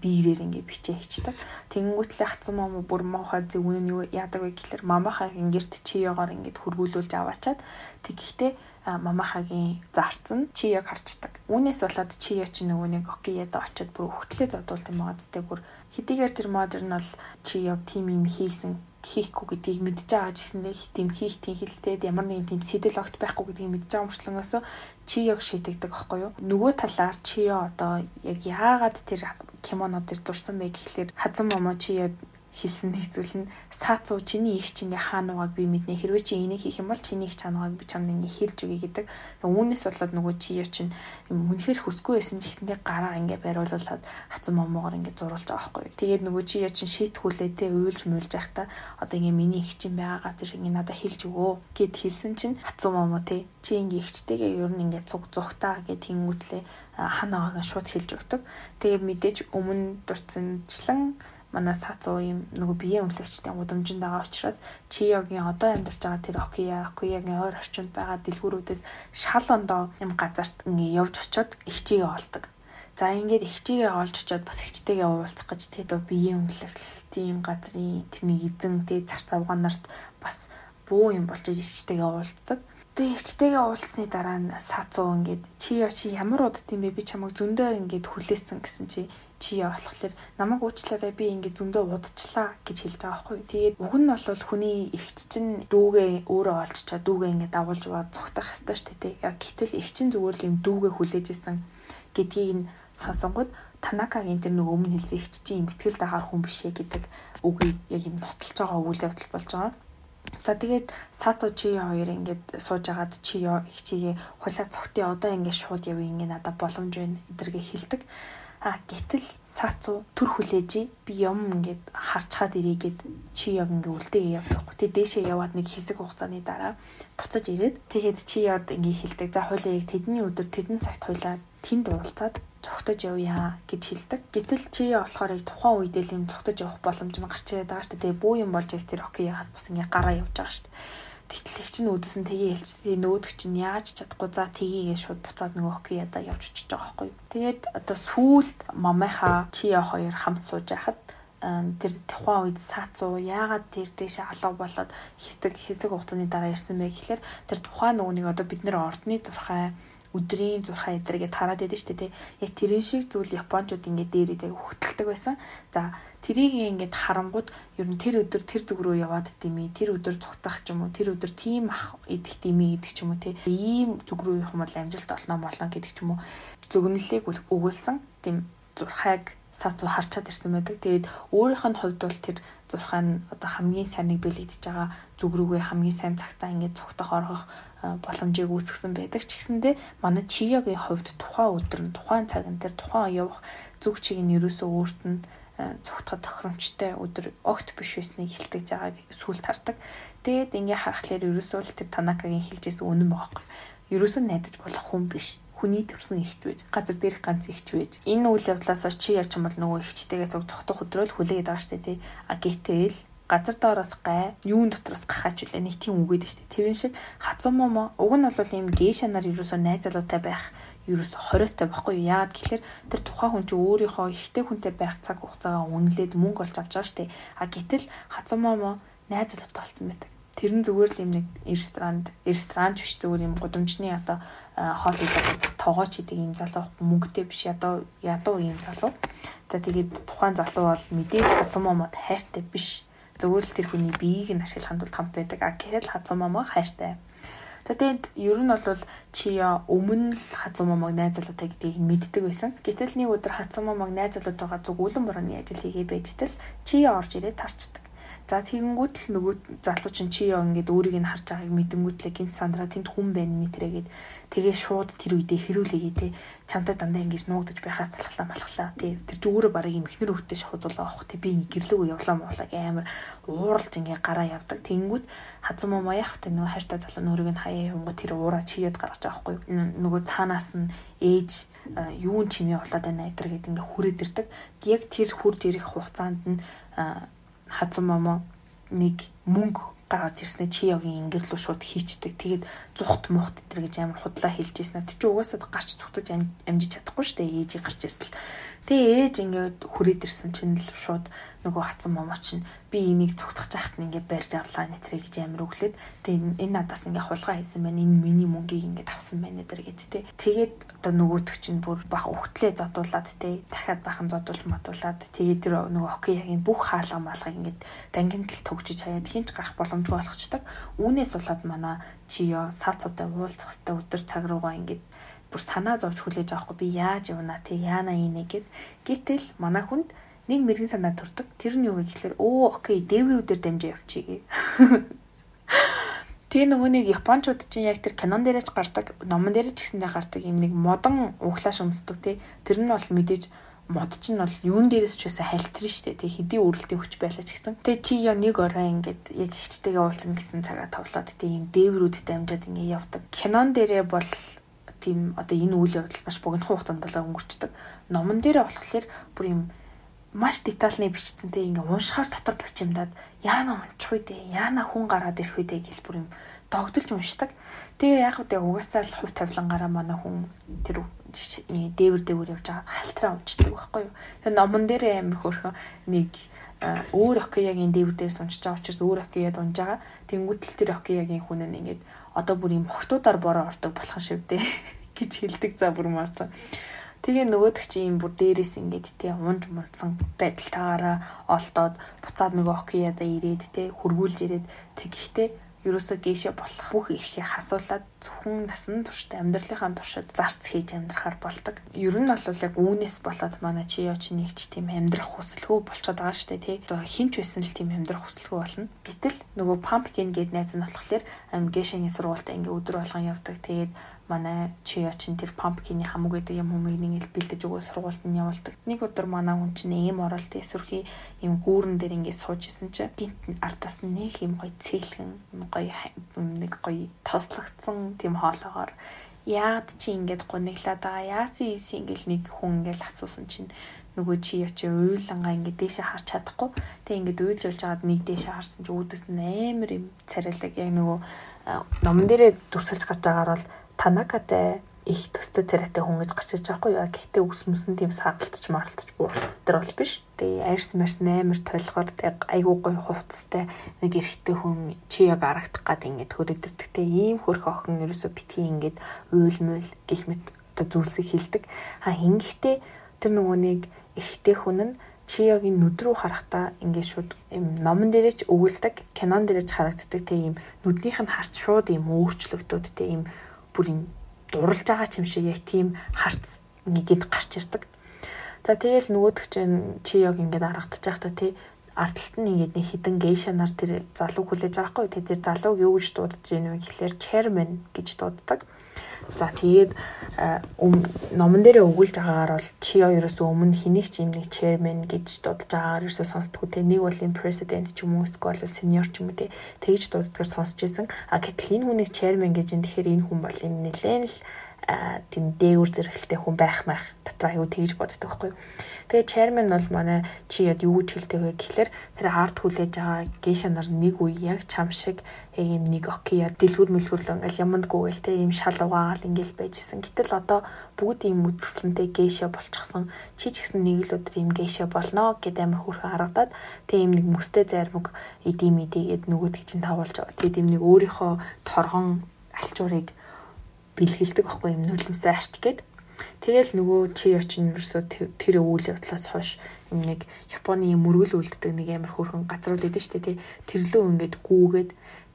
S2: биерээр ингээ бичээ хийчдэг. Тэнгүүтлээ хацсан мам бүр моохоо зөв үнэн юу яадаг вэ гэхэлэр мамахаа гэрт чиёгоор ингээ хөргүүлүүлж аваачаад тэгэхдээ мамахагийн зарцсан чиёг харчдаг. Үүнээс болоод чиё чи нөгөө нэг окияд очиод бүр өгтлээ задуулсан байгаа зү бүр хэдийгээр тэр модерн бол чиёг тим юм хийсэн хийхгүй гэдгийг мэдж байгаа ч гэсэн нэг тийм хийх тийм хилтэд ямар нэгэн тийм сэтэл огт байхгүй гэдгийг мэдж байгаа мөрчлөнгөөс чи яг шийдэгдэг аахгүй юу. Нөгөө талаар чи одоо яг яагаад тэр кимоно дээр дурсан бэ гэхлээр хазан момо чи хэлсэн хэцүүл нь саацуу чиний их чи ингээ хаануугааг би мэднэ хэрвээ чи энийг хийх юм бол чиний их чанаагааг би чамд ингээ хэлж өгье гэдэг. За үүнээс болоод нөгөө чи яа чин үнэхээр хүсгүй байсан ч гэсэндээ гараа ингээ бариулуулаад хацсан момоогоор ингээ зурулж байгаа байхгүй. Тэгээд нөгөө чи яа чин шийтгүүлээ те уйлж муйлж байхдаа одоо ингээ миний их чин байгаа газар ингээ надад хэлж өгөө гэд хэлсэн чинь хацсан момо те чи ингээ ихчтэйгээ ер нь ингээ цуг зүхтаа гэд хингүүтлээ ханаагааг шууд хэлж өгдөг. Тэгээд мэдээж өмнө дурдсанчлан манай сацуу юм нөгөө биеийн үнэлэгчдийн гудамжинд байгаа учраас Чиёгийн одоо амьдарч байгаа тэр Окия, Окиягийн ойр орчинд байгаа дэлгүүрүүдээс шал ондоо юм газарт ингээ явж очиод их чигээ олдог. За ингээд их чигээ олж очиод бас ихчтэйгээ уулзах гэж тэд биеийн үнэлэгчдийн газрын тэрний эзэн тэ цар цавгаа нарт бас буу юм болж ихчтэйгээ уулздаг. Тэгээ ихчтэйгээ уулзсны дараа нь сацуу ингээд чи яа чи ямар удд тийм бэ би чамайг зөндөө ингээд хүлээсэн гэсэн чи чи яа болохоор намайг уучлаарай би ингээд зөндөө удчихлаа гэж хэлж байгаа байхгүй. Тэгээд уг нь бол хүний ихч чинь дүүгээ өөрөө олччаа дүүгээ ингээд дагуулж баа цогтах хэвээр шүү дээ. Яг гэтэл их чинь зүгээр л юм дүүгээ хүлээж исэн гэдгийг нь сонсонгод Танакагийн тэр нэг өмнө хэлсэн их чинь имтгэл дагаар хүн бишээ гэдэг үгийг яг юм нотолж байгаа үйл явдал болж байгаа. За тэгээд Сацо чи хоёр ингээд сууж агаад чи их чигээ хулаа цогтын одоо ингээд шууд явъя ингээд надад боломж байна эдэргээ хэлдэг. А гэтэл саацуу төр хүлээж би юм ингээд харчаад ирээ гэд чи яг ингээ үлдээгээ явдаг. Тэ дээшээ яваад нэг хэсэг хугацааны дараа буцаж ирээд тэгээд чи яд ингээ хэлдэг. За хойлоо яг тэдний өдөр тэдэн цагт хойлоо тэнд уулзаад цогтож явъя гэж хэлдэг. Гэтэл чи болохоор яг тухайн үед л юм цогтож явах боломж нь гарч ирээд байгаа шүү дээ. Тэгээ бүү юм болж яг тэр окей ягаас бас ингээ гараа явж байгаа шүү дээ. Тэгтлэгч нь өдөс нь тгий хэлж тэгээ нөөдөг чинь яаж чадахгүй за тгийгээ шууд буцаад нөгөө хокки ядаа явж очиж байгаа байхгүй. Тэгээд одоо сүүлд мамайха чиа хоёр хамт сууж байхад тэр тухайн үед саацуу яагаад тэр дэше алга болоод хэсэг хэсэг хугацааны дараа ирсэн бэ гэхэлэр тэр тухайн нөгөөнийг одоо бид нэр ордны зурхай өдрийн зурхаа эдрэгээ тараад байдаг шүү дээ. Яг тэрэн шиг зүйл японочууд ингээд дээрээ хөтэлдэг байсан. За тэрийг ингээд харангууд ер нь тэр өдөр тэр зүг рүү яваад димээ тэр өдөр цугтах ч юм уу тэр өдөр тийм ах идэх димээ гэдэг ч юм уу те ийм зүг рүү явах юм бол амжилт олно болно гэдэг ч юм уу зөгнөлийг өгүүлсэн тийм зурхайг сацуу харчаад ирсэн байдаг. Тэгээд өөрийнх нь хувьд бол тэр зурхаа нь одоо хамгийн сайныг бэлэгдэж байгаа зүг рүүгээ хамгийн сайн цагтаа ингээд цугтах оргох боломжийг үүсгэсэн байдаг ч гэсэндээ манай чиёгийн хувьд тухайн өдөр нь тухайн цагт тэр тухайн явах зүг чиг нь ерөөсөө өөрт нь цугтахад тохиромжтой өдөр огт биш байсныг хэлтэж байгааг сүлд хардаг. Тэгээд ингээ харахаар ерөөсөө л тэр Танакагийн хэлжсэн үнэн байхгүй. Ерөөсөө найдаж болох хүн биш хүний төрсэн ихч байж газар дээрх ганц ихч байж энэ үйл явдлаас чи яч юм бол нөгөө ихчтэйгээ зөв цогтох өдрөөл хүлээгээд байгаа штэ тий а гэтэл газар доороос гай юун дотроос гахаач үлээ нэг тийм үгээд штэ тэрэн шиг хацумомо уг нь бол ийм гейша нар юусоо найз залуутай байх ерөөс хориотой байхгүй юу? Яагаад гэхээр тэр тухайн хүн чинь өөрийнхөө ихтэй хүнтэй байх цаг хугацаагаа үнэлээд мөнгө олж авч байгаа штэ. А гэтэл хацамаа найз залуутай болсон байдаг. Тэр нь зүгээр л юм нэг ресторанд, ресторанч биш зүгээр юм гудамжны одоо хоол идэх газар тоогооч идэг юм залуу мөнгөтэй биш ядуу ядуу юм залуу. За тэгээд тухайн залуу бол мэдээж хацамаамад хайртай биш. Зүгээр л тэр хүний биеийг нь ашиглахын тулд хамт байдаг. А гэтэл хацамаамаа хайртай. Тэгээд ер нь бол чия өмнө л хазуу момог найз залуутай гэдгийг мэддэг байсан. Гэтэл нэг өдөр хазуу момог найз залуутайгаа зүг үлэн борооны ажил хийгээд байжтэл чия орж ирээд тарчдаг. За тэгэнгүүт л нөгөө залуу чинь чи яа ингээд өөрийг нь харж байгааг мэдэнгүүтлээ гинт сандраа тэнд хүн байна нэтрэгээд тэгээ шууд тэр үедээ хэрүүлээгээ те чамтай дандаа ингэж нуугдаж байхаас залхлаа малхлаа те тэр зүгээр бараг юм ихнэр хөвтэй шуудуулаа авах те би гэрлүүг явлаа муулаа амар ууралж ингээ гараа явдаг. Тэгэнгүүт хазам маа яах те нөгөө хайртай залуу нөрийг нь хаяа юмго тэр уураа чигээд гаргаж байгаа байхгүй. Нөгөө цаанаас нь ээж юун чимээ болоод байна гэдэр гээд ингээ хүрээд ирдэг. Яг тэр хурж ирэх хугацаанд нь хазан момо нэг мөнгө гаргаж ирснээр чи ягийн ингэрлүү шууд хийчдэг. Тэгээд зүхт мухт гэтэр гэж амар худлаа хэлж ирсэн. Тэг чи угаасаа гарч зүхтэж амжиж чадахгүй шүү дээ. Ээжийг гарч иртэл. Тэгээ ээж ингээд хүрээд ирсэн чинь л шууд нөгөө хацсан момоо чинь би энийг зүгтах жахт нь ингээд барьж авлаа нэтрэ гэж амар өглөөд тэгээ энэ надаас ингээд хулгай хийсэн байна. Энэ миний мөнгийг ингээд авсан байна дэр гэд тэ. Тэгээд одоо нөгөөтг чинь бүр бах өгтлээ зодуулаад тэ дахиад бахан зодуулж матуулаад тэгээд тэр нөгөө хоккеягийн бүх хаалга малгыг ингээд дангинтал төгжиж хаяад хинч гарах боломжгүй болгочдаг. Үүнээс болоод манай чиё саацуудаа уулзах хэвээр өдөр цаг руугаа ингээд бүр санаа зовж хүлээж авахгүй би яаж явна те яана ийнэ гэд гэтэл манай хүнд нэг мэрэгэн санаа төрдөг тэр нь юу вэ гэхээр оо окей дээврүүдээр дамжаа явчихъя Тэгээ нөгөө нэг японочууд чинь яг тэр кинон дээрэж гардаг, номон дээрэж гисэндээ гардаг юм нэг модон углааш өмсдөг тий. Тэр нь бол мэдээж мод ч нь бол юун дээрээс ч байсан хайлтрын штэ тий хэдий өрөлтийн хүч байлаа ч гэсэн. Тэгээ чи яа нэг орой ингээд яг ихчтэйгээ уулзна гэсэн цагаа товлоод тий ийм дээврүүдтэй амжаад ингээд явдаг. Кинон дээрээ бол тийм одоо энэ үйл явдал маш богино хугацаанд болоо өнгөрчдөг. Номон дээр болохоор бүр юм маш детальны бичтэнтэй ингээ уншихаар дотор бочимдаад яана унчих үү дээ яана хүн гараад ирэх үү дээ гэл бүр юм догдолж уншдаг. Тэгээ яг үдэ угаасаа л хувь тавилангаараа манай хүн тэр дээвэр дээвэр явж байгаа халтраа уншдаг байхгүй юу. Тэгээ номон дээр амир хөөрхөн нэг өөр океягийн дээвэр дээрс уншиж байгаа учраас өөр океяд унж байгаа. Тэнгүүтэл тэр океягийн хүн нь ингээд одоо бүр юм хогтуудаар бороо ордог болох шивдээ гэж хэлдэг за бүр марцсан. Тэгээ нөгөөдөг чи юм бүр дээрээс ингээд те унж мунсан байдалтаагаараа олдоод буцаад нөгөө океяда ирээд те хургуулж ирээд тэгэхдээ ерөөсөө гээшээ болох бүх эрхийг хасуулаад зөвхөн насан туршид амьдралынхаа туршид зарц хийж амьдрахаар болдог. Ер нь бол яг үүнээс болоод манай чи яа чи нэгч тийм амьдрах хүсэлгүй болчиход байгаа штэ тий. Одоо хинч байсан л тийм амьдрах хүсэлгүй болно. Гэтэл нөгөө pumpkin гээд найз нь болохоор гээшээний сургуультай ингээ өдөр болгон явдаг. Тэгээд манай чи очин тэр pumpkin-ы хамаг гэдэг юм хүмүүс нэг бэлдэж өгөө сургуульд нь явуулдаг. Нэг өдөр манай хүн чинь ийм оролт эсвэрхий ийм гүүрэн дээр ингээд сууж исэн чинь гинт ардаас нэг юм гоё цээлхэн гоё нэг гоё тослогдсон тийм хоолоогоор яад чи ингээд гуниглаад байгаа яасын ийс ингээл нэг хүн ингээл асуусан чинь нөгөө чи очи уйлангаа ингээд дээшээ харж чадахгүй. Тэг ингээд уйлж болж байгаад нэг дээшээ харсан чи үүдээс нь амар юм царайлаг яг нөгөө номон дээрээ дүрсэлж гарч байгаагаар бол Танакатай их төстэй царайтай хүн гэж гарч иж байгаа юу. Гэхдээ үс мөсөн тийм саалтч марлтч бууралц тэр бол биш. Тэгээ арьс марс амар тойлохоор тэг айгуу гой хувцастай нэг эрэгтэй хүн чи яг арагдах гад ингээд хөрөд ирдэг. Тэг ийм хөрх охин ерөөсө битгий ингээд уйлмөл гих мэт одоо зүйлсийг хилдэг. Ха хингхдээ тэр нөгөө нэг эрэгтэй хүн нь Чиёгийн нүд рүү харахтаа ингээд шууд юм номон дээрээ ч өгүүлдэг, кинон дээрээ ч харагддаг тийм нүднийх нь харц шууд юм өөрчлөгдөд тийм бүр юм дурлж байгаа ч юм шиг яг тийм харц нэгэнд гарч ирдэг. За тэгэл нөгөөдөг чинь чи яг ингээд аргадчих байхдаа тий ардталт нь ингээд нэг хідэн гейшанаар тэр залуу хүлээж байгаа хгүй тий тэр залууг юу гэж дуудаж ийн вэ гэхлээр chairman гэж дууддаг. За тэгээд э, номон дээрээ өгүүлж байгаагаар бол чи ерөөсөө өмнө хэнийг ч юм нэг chairman гэж дуудаж байгаагаар ерөөсөө сонсдгоо те нэг бол юм president ч юм уу эсвэл senior ч юм уу те тэгж дууддгаар сонсч байсан. А гэтэл энэ хүнийг chairman гэж юм тэгэхээр энэ хүн бол юм нэлээд л тийм дээгүр зэрэгтэй хүн байх мах дотроо аюу тэгж боддог байхгүй. Тэгээ chairman бол манай чи яд юу гэж хэлдэг вэ гэхэлэр тэр арт хүлээж байгаа гейша нар нэг үе яг чам шиг яг юм нэг окия дэлгүр мэлгүрлөө ингээл ямандгүй гэл те ийм шал угаагаал ингээл байжсэн. Гэтэл одоо бүгд ийм үзэсгэлэнтэй гейша болчихсон. Чи ч гэсэн нэг л өдөр ийм гейша болно гэд амар хүрхэн харагдаад тэг ийм нэг мөстэй зармаг идэм идэгээд нөгөөд чинь тавуулж байгаа. Тэгэд ийм нэг өөрийнхөө торгон алчуурыг бэлгэлдэг байхгүй юм нулимсаа арч гээд Тэгэл нөгөө чи очин ерөөсөө тэр үйл явдлаас хойш юм нэг Японы юм мөргөл үлддэг нэг амар хөөрхөн газрууд идэв штэ тий. Тэрлөө ингээд гүүгээд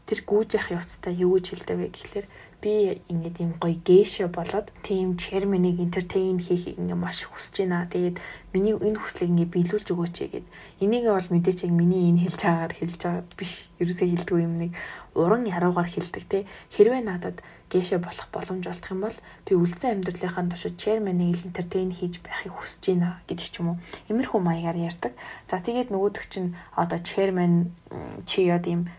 S2: тэр гүүж явах явцдаа юу гэж хэлдэг вэ гэхэлэр би ингээд юм гоё гейшэ болоод тийм черменийг энтертейн хийхийг ингээд маш хүсэж байна. Тэгээд миний энэ хүслийг ингээд биелүүлж өгөөч гэгээд энийг бол мэдээч яг миний энэ хэлж байгаагаар хэлж байгаа биш. Ерөөсөө хэлдэг юм нэг уран яруугаар хэлдэг те. Хэрвээ надад гейшэ болох боломж олдох юм бол би үлдсэн амьдралынхаа туршид черменийг энтертейн хийж байхыг хүсэж байна гэдэг ч юм уу. Имэрхүү маягаар ярьдаг. За тэгээд нөгөөдөг чинь одоо чермен чи яд юм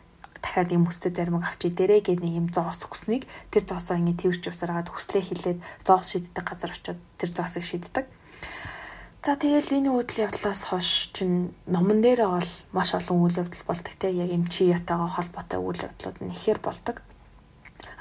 S2: дахиад юм өстэй заримыг авчи дээрээ гээд нэг юм зоос хүснэг тэр зоосоо ингэ твэрч усараад хүслээ хилээд зоос шиддэг газар очиод тэр зоосыг шиддэг. За тэгэл энэ үйл явдлаас хойш чинь номон дээрээ бол маш олон үйл явдал болдог те яг юм чи ятаага холбоотой үйл явдлууд нь ихээр болдог.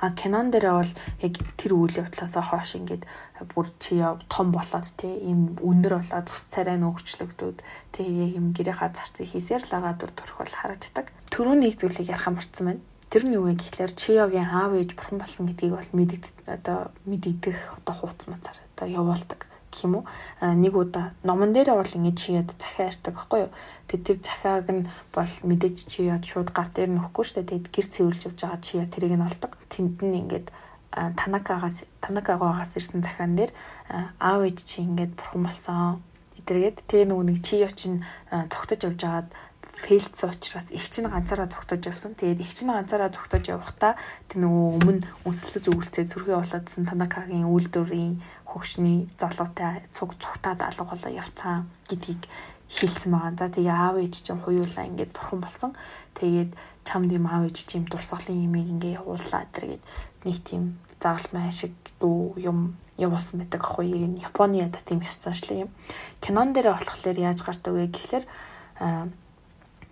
S2: А кинон дээрээ бол яг тэр үйл явдлаас хойш ингээд бүр чи том болоод те ийм өндөр болоод цус царай нь өгчлөгдөөд те яг юм гэрийнхаа зарцыг хийсээр л агаа дүр төрх бол харагддаг. Төрөө нэг зүйлийг ярих амарсан байна. Тэр нь юу вэ гэхлээр Чиогийн аав ээж бурхан болсон гэдгийг бол мэдэгд одоо мэдэгдэх одоо хууц мацаар одоо явуулдаг гэх юм уу. Нэг удаа номон дээр бол ингэж чияд захиа ярьдаг байхгүй юу. Тэд тэр захиаг нь бол мэдээж чияд шууд гар дээр нөхгүй шүү дээ. Тэгэд гэр цэвэрлж явж байгаа чияд тэрийг нь олдог. Тэнд нь ингээд танакагаас танакагоогоос ирсэн захиан дээр аав ээж чи ингээд бурхан болсон. Эдэргээд тэгээ нөгөө нэг чияв чинь цогтож явж агаад фейлдсэн учраас их чинь ганцаараа зүгтэж явсан. Тэгээд их чинь ганцаараа зүгтэж явахдаа тэр нөгөө өмнө үнсэлцэж өгүүлцээ зүрхээ болоодсэн Танакагийн үйлдвэрийн хөгшний залуутай цуг цугтаад алга болоо явцсан гэдгийг хэлсэн байгаа. За тэгээ аав ээж чинь хуйуулаа ингээд бурхан болсон. Тэгээд чамд юм аав ээж чинь дурсгалын имийг ингээ явууллаа тэргээд нэг тийм загалмай шиг дүү юм явуулсан байдаг аахгүй юм. Японы ята тийм ёс заншлаг юм. Кинон дээр болохоор яаж гардаг вэ гэхэлэр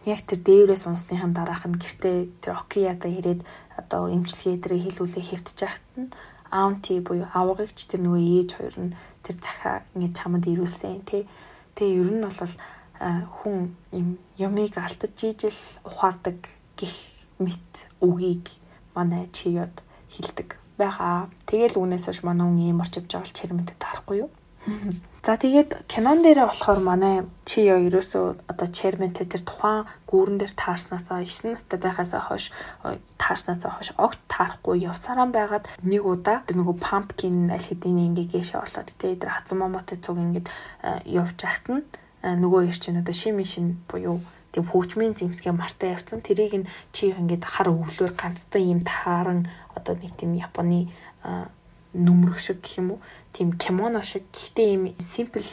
S2: яг тэр дээврээс унсныхан дараах нь гэртээ тэр окияда ирээд одоо эмчилгээ дээр хийлүүлээ хэвтэж яхад нь аунти буюу авгагч тэр нөгөө ээж хоёр нь тэр захаа ингэ чамд ирүүлсэн тий. Тэгээ ер нь бол хүн юм юмыг алдаж жижил ухаардаг гих мэт үгийг манай чиёд хилдэг байгаа. Тэгэл үүнээс хойш манай хүн ийм орчивж байгаа бол чирмэдэд тарахгүй юу? За тэгээд кинон дээрээ болохоор манай чи яа ерөөсөө одоо chairman-тэй тэр тухайн гүүрэн дээр таарснасаа 9 настай байхасаа хойш таарснасаа хойш огт таарахгүй явсараа байгаад нэг удаа нөгөө pumpkin аль хэдийн ингээ гээшээ болоод тэ тэр хазан момотой цуг ингээд явж байхад нь нөгөө ир чинь одоо шим шин буюу тийм хөгжмийн зэмсгээ мартаа явцсан. Тэрийг нь чи ингээд хар өвлөөр ганцхан юм тааран одоо нэг тийм Японы нүмерх шиг гэх юм уу? Тийм кимоно шиг. Гэхдээ ийм simple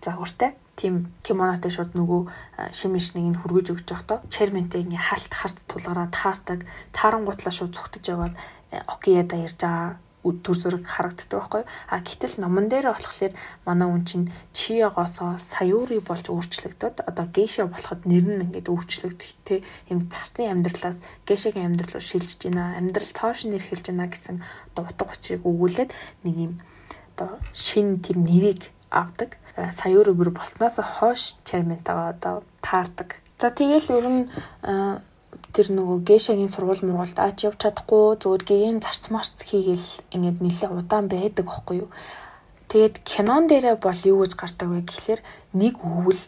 S2: загвартай тийм кимонотой шууд нөгөө шимиш нэг нь хүргэж өгч явахдаа черментэй ингээ халт харт тулгараа таардаг таарангуутлаа шууд зүгтэж яваад окияда ирж байгаа төр зураг харагддаг байхгүй. А гэтэл номон дээр болохоор манай хүн чинь чиягоосоо саяури болж өөрчлөгдөд одоо гейша болоход нэр нь ингээд өөрчлөгдөх те юм царцын амьдралаас гейшагийн амьдрал руу шилжиж байна амьдрал цоош нэр хэлж байна гэсэн одоо утга учирыг өгүүлээд нэг юм одоо шин тийм нэрийг авдаг. Э, саяур өвөр болсноос хойш чарментагаа одоо таардаг. За тэгэл ер нь э, тэр нөгөө гейшагийн сургууль мургуулд аач явж чадахгүй зүгээр гээгийн зарц марц хийгээл ингээд нэлээд удаан байдаг байхгүй юу. Тэгээд кинон дээрээ бол юу гэж гардаг вэ гэхэлэр нэг өвөл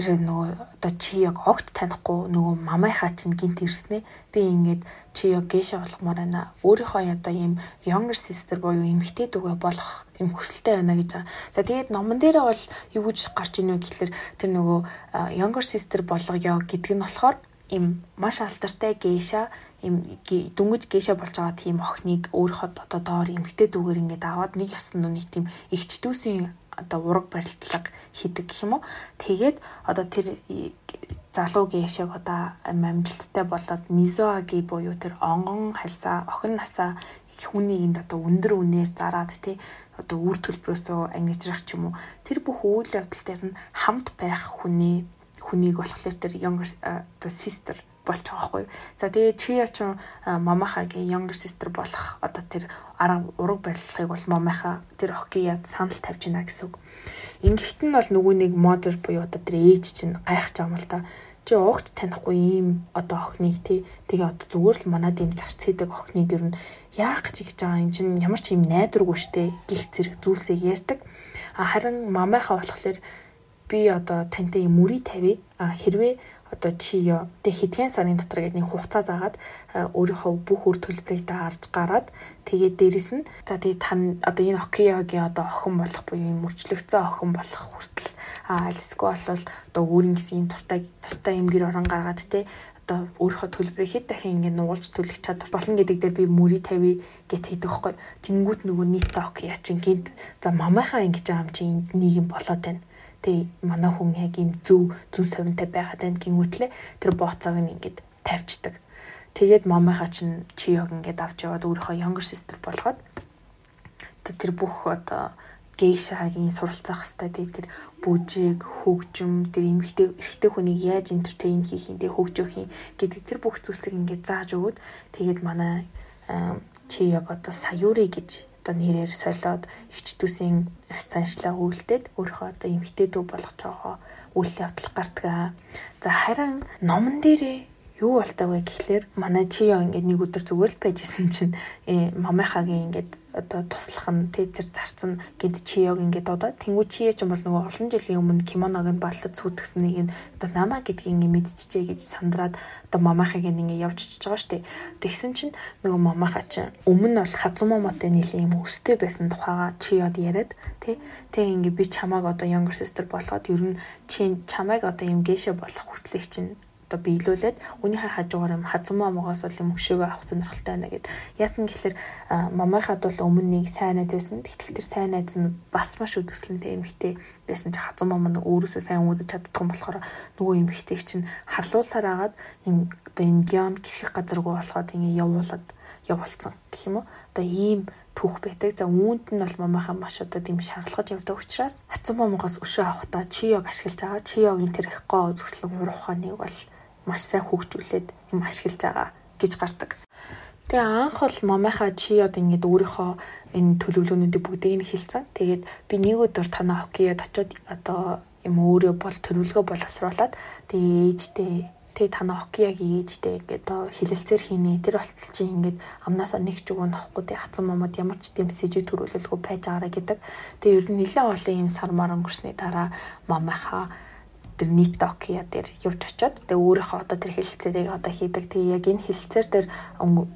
S2: тэр нөгөө одоо чи яг огт танихгүй нөгөө мамайхаа чинь гинт ирснэ би ингээд чи яг гейша болохмоор байна. Өөрийнхөө одоо ийм younger sister буюу эмэгтэй дүүгээ болох юм хүсэлтэй байна гэж байгаа. За тэгээд номон дээрээ бол юу гэж гарч ийнэ вэ гэхэлэр тэр нөгөө younger sister болгоё гэдэг нь болохоор им маш алдартай гейша им дүнгэж гейша болж байгаа тийм охиныг өөрийнхөө одоо доор эмэгтэй дүүгээр ингээд аваад нэг ясн нэг тийм ихчдүүсийн одоо ураг барилтлага хийдэг гэх юм уу. Тэгээд одоо тэр залуу гейшэг одоо амжилттай болоод мизоаги буюу тэр онгон хальсаа охин насаа хүний энд одоо өндөр үнээр зараад тий одоо үр төлбөрөөсөө ангижрах ч юм уу тэр бүх үйл явдал дээр нь хамт байх хүний хүнийг болохоор тэр younger одоо sister байгаа байхгүй. За тэгээ чи ячин мамахагийн younger sister болох одоо тэр арга ураг барилгыг бол мамаха тэр хоккияд санал тавьж байна гэсэн үг. Ингэхт нь бол нөгөө нэг модер буюу одоо тэр ээж чинь гайхаж байгаа юм л да чи огт танихгүй ийм одоо охиныг тий тэгээ одоо зүгээр л манад ийм зарц хийдэг охиныг нь яах гэж хийж байгаа юм чинь ямар ч ийм найдваргүй штэ гих зэрэг зүйлсээ ярьдаг. Харин мамайхаа болохоор би одоо тантай ийм мөрий тавья. Хэрвээ одоо чи ёо тэг хэдхэн сарын дотор гэдэг нэг хугацаа заагаад өөрийнхөө бүх үр төлбөрийг та арж гараад тэгээд дээрэс нь за тэгээд тань одоо энэ Окиогийн одоо охин болох буюу юм мөрчлөгцөө охин болох хүртэл альсгүй болол одоо өөрийн гэсэн юм туртай тустай юм гэр орон гаргаад те одоо өөрийнхөө төлбөрийг хэд дахин ингэ нуулж төлөх чадвар болно гэдэг дээр би мөрий тавь гэт хийдэг хгүй. Тэнгүүд нөгөө нийт ок яа чин гинт за мамайхаа ингэж байгаа юм чи энд нийгэм болоод байна. Тэ манай хүн яг юм зөв зүн совинтай байгаад байна гингүүтлээ тэр бооцоог нь ингэж тавьчихдаг. Тэгээд мамайхаа чин чи яг ингэж авч яваад өөрийнхөө younger sister болгоод тэр бүх одоо гейшагийн суралцах хэвээр тэр бүжиг, хөгжим, тэр эмэгтэй эрэгтэй хүнийг яаж энтертейн хийх юм, тэг хөгжөөх юм гэдэг тэр бүх зүйлсийг ингээд зааж өгөөд тэгээд манай чи яг одоо саяури гэж одоо нэрээр солиод өвчтүүсийн станчлаа үйлдээд өөрөө одоо эмэгтэй дүү болгож байгаа үйл явдал гардаг. За харин номон дээрээ юу болтойг вэ гэхлээр манай чиё ингээд нэг өдөр зүгээр л байжсэн чинь э, мамайхагийн ингээд одоо туслах нь тэ зэр зарцсан гэд чиёг ингээд удаа тэнгуү чиё ч юм бол нөгөө олон жилийн өмнө кимоног нь баллад сүйтгэсэн нэг нь одоо намаа гэдгийг ингээд мэдчихжээ гэж сандраад одоо мамахыг ингээд явж чиж байгаа штэ тэгсэн чинь нөгөө мамахаа чинь өмнө нь бол хазумаматай нийлийн юм өстэй байсан тухайга чиёд яриад тэ тэг ингээд би чамааг одоо younger sister болгоод ер нь чи чамайг одоо юм гээшэ болох хүслийг чинь одоо биелүүлээд үүнийхээ хажуугаар юм хазмаа могоос бол юм өшөөгөө авах сонирхолтой байна гэд. Яасан гэхэлэр мамайхад бол өмнө нэг сайн найз байсан. Тэгтэл тэр сайн найз нь бас маш үзэсгэлэнтэй эмэгтэй байсан чи хазмаа мань өөрөөсөө сайн үзэж чаддгүй болохоор нөгөө эмэгтэйг чинь харлуулсаар агаад юм одоо энэ гион гисгэх газаргүй болоход ингэ явуулаад явуулсан гэх юм уу. Одоо ийм түүх байдаг. За үүнд нь бол мамайхаа маш одоо тийм шаарлаж явдаг учраас момгоос өшөө авахтаа чиёг ашиглаж байгаа. Чиёгийн тэр их гоо зөвслөг урах ухааныг бол маш сайн хөгжүүлээд юм ашиглаж байгаа гэж гардаг. Тэгээ анх бол мамайхаа чи одоо ингэж өөрийнхөө энэ төлөвлөгөөнүүдийг бүгдийг нь хэлсэн. Тэгээд би нэг өдөр танаа хоккейд очиод одоо юм өөрөө бол төлөвлөгөө боловсруулад тэгээ ээжтэй тэгээ танаа хоккейгийн ээжтэй ингээд хилэлцээр хийнэ. Тэр болтол чи ингээд амнаасаа нэг ч өгөө нөхгүй тэгээ хацсан момод ямар ч тийм сэжиг төрүүлэлгүй байж байгаарэ гэдэг. Тэгээ ер нь нэлээд олон юм сармаар өнгөрсний дараа мамайхаа тэр нийт Nokia дээр явж очиод тэгээ өөрийнхөө одоо тэр хэлэлцээрийг одоо хийдэг. Тэгээ яг энэ хэлэлцээр дээр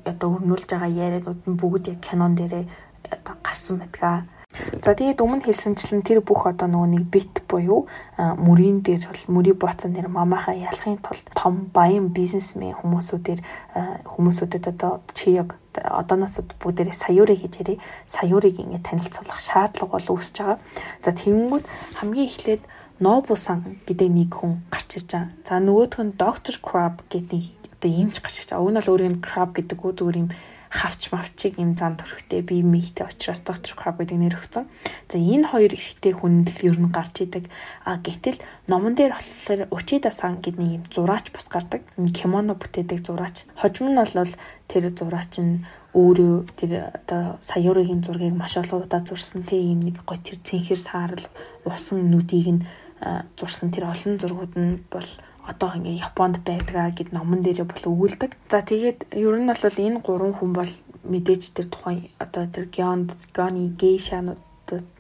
S2: одоо өрнүүлж байгаа яриануд нь бүгд яг кинон дээрээ одоо гарсан байдаг. За тэгээд өмнө хэлсэнчлэн тэр бүх одоо нөгөө нэг бит буюу мөрийн дээр бол мөрийн бооцсон нэр мамахаа ялахын тулд том баян бизнесмен хүмүүсүүдээр хүмүүсүүдэд одоо чи яг одооноос бүгдээрээ саяурыг гэж ярив. Саяурыг ингэ танилцуулах шаардлага бол үүсэж байгаа. За тэгэнгүүт хамгийн эхлээд Нобусан гэдэг нэг хүн гарч ирж байгаа. За нөгөөх нь Dr. Crab гэдэг одоо юмч гарч ирж байгаа. Уг нь бол өөрийн Crab гэдэг үү зүгээр юм хавч мавчиг юм зан төрхтэй бие мэйтэй учраас Dr. Crab гэдэг нэр өгсөн. За энэ хоёр ихтэй хүн л ер нь гарч идэг. А гэтэл номон дээр болохоор Учида сан гэдэг нэг юм зураач бас гардаг. Кимоно бүтээдэг зураач. Хожим нь бол тэр зураач нь өөрөө тэр одоо саяурын зургийг маш олон удаа зурсан те ийм нэг гой тэр цэнхэр саарл усан нүдийг нь зурсан тэр олон зургууд нь бол одоо ингээ Японд байдгаа гэд номон дээрээ бол өгүүлдэг. За тэгээд ер нь бол энэ гурван хүн бол мэдээж тэр тухайн одоо тэр Гёнд, Гони, Гейшанууд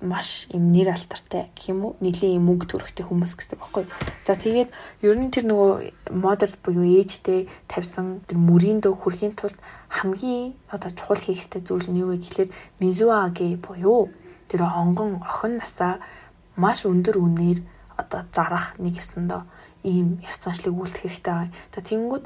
S2: маш юм нэр алтартай гэх юм уу нэлийн юм мөнгө төрөхтэй хүмүүс гэсэн баггүй. За тэгээд ер нь тэр нөгөө модер буюу ээжтэй тавьсан тэр мөрийн дөг хүрхийн тулд хамгийн одоо чухал хийх ёстой зүйл нь юу вэ гэхлээр Мизуаги буюу тэр онгон охин насаа маш өндөр үнээр одоо зарах нэг ёсондоо ийм яс заншлыг үйлдэх хэрэгтэй байгаа. За тэгэнгүүт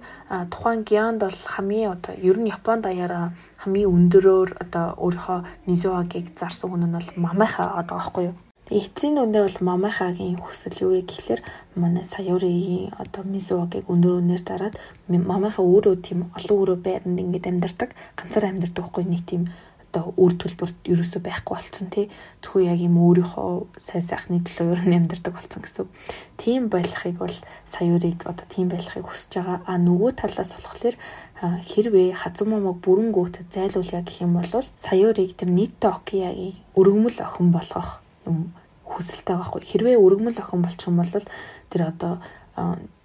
S2: тухайн гианд бол хамгийн одоо ер нь Японд даяараа хамгийн өндөрөөр одоо өөрийнхөө Низуагийг зарсан хүн нь бол Мамайха одоо байхгүй юу? Эцсийн дүндээ бол Мамахагийн хүсэл юу вэ гэхэлэр манай Саяуригийн одоо Мизуагийг өндөр үнээр дараад Мамаха өөрөө тийм олон өрөө байранд ингээд амьдардаг, ганцаар амьдардаг хгүй нэг тийм одоо үр төлбөрт ерөөсөө байхгүй болсон тий зөвхөн яг юм өөрийнхөө сайн сайхны төлөө ер нь амьдардаг болсон гэсэн. Тийм байхыг бол саяурыг одоо тийм байхыг хүсэж байгаа. А нөгөө талаас болохоор хэрвээ хазумамаг бүрэн гүйцэд зайлуулъя гэх юм бол саяурыг тэр нийт Токиагийн өргөмөл охин болгох юм хүсэлтэй байхгүй. Хэрвээ өргөмөл охин болчих юм бол тэр одоо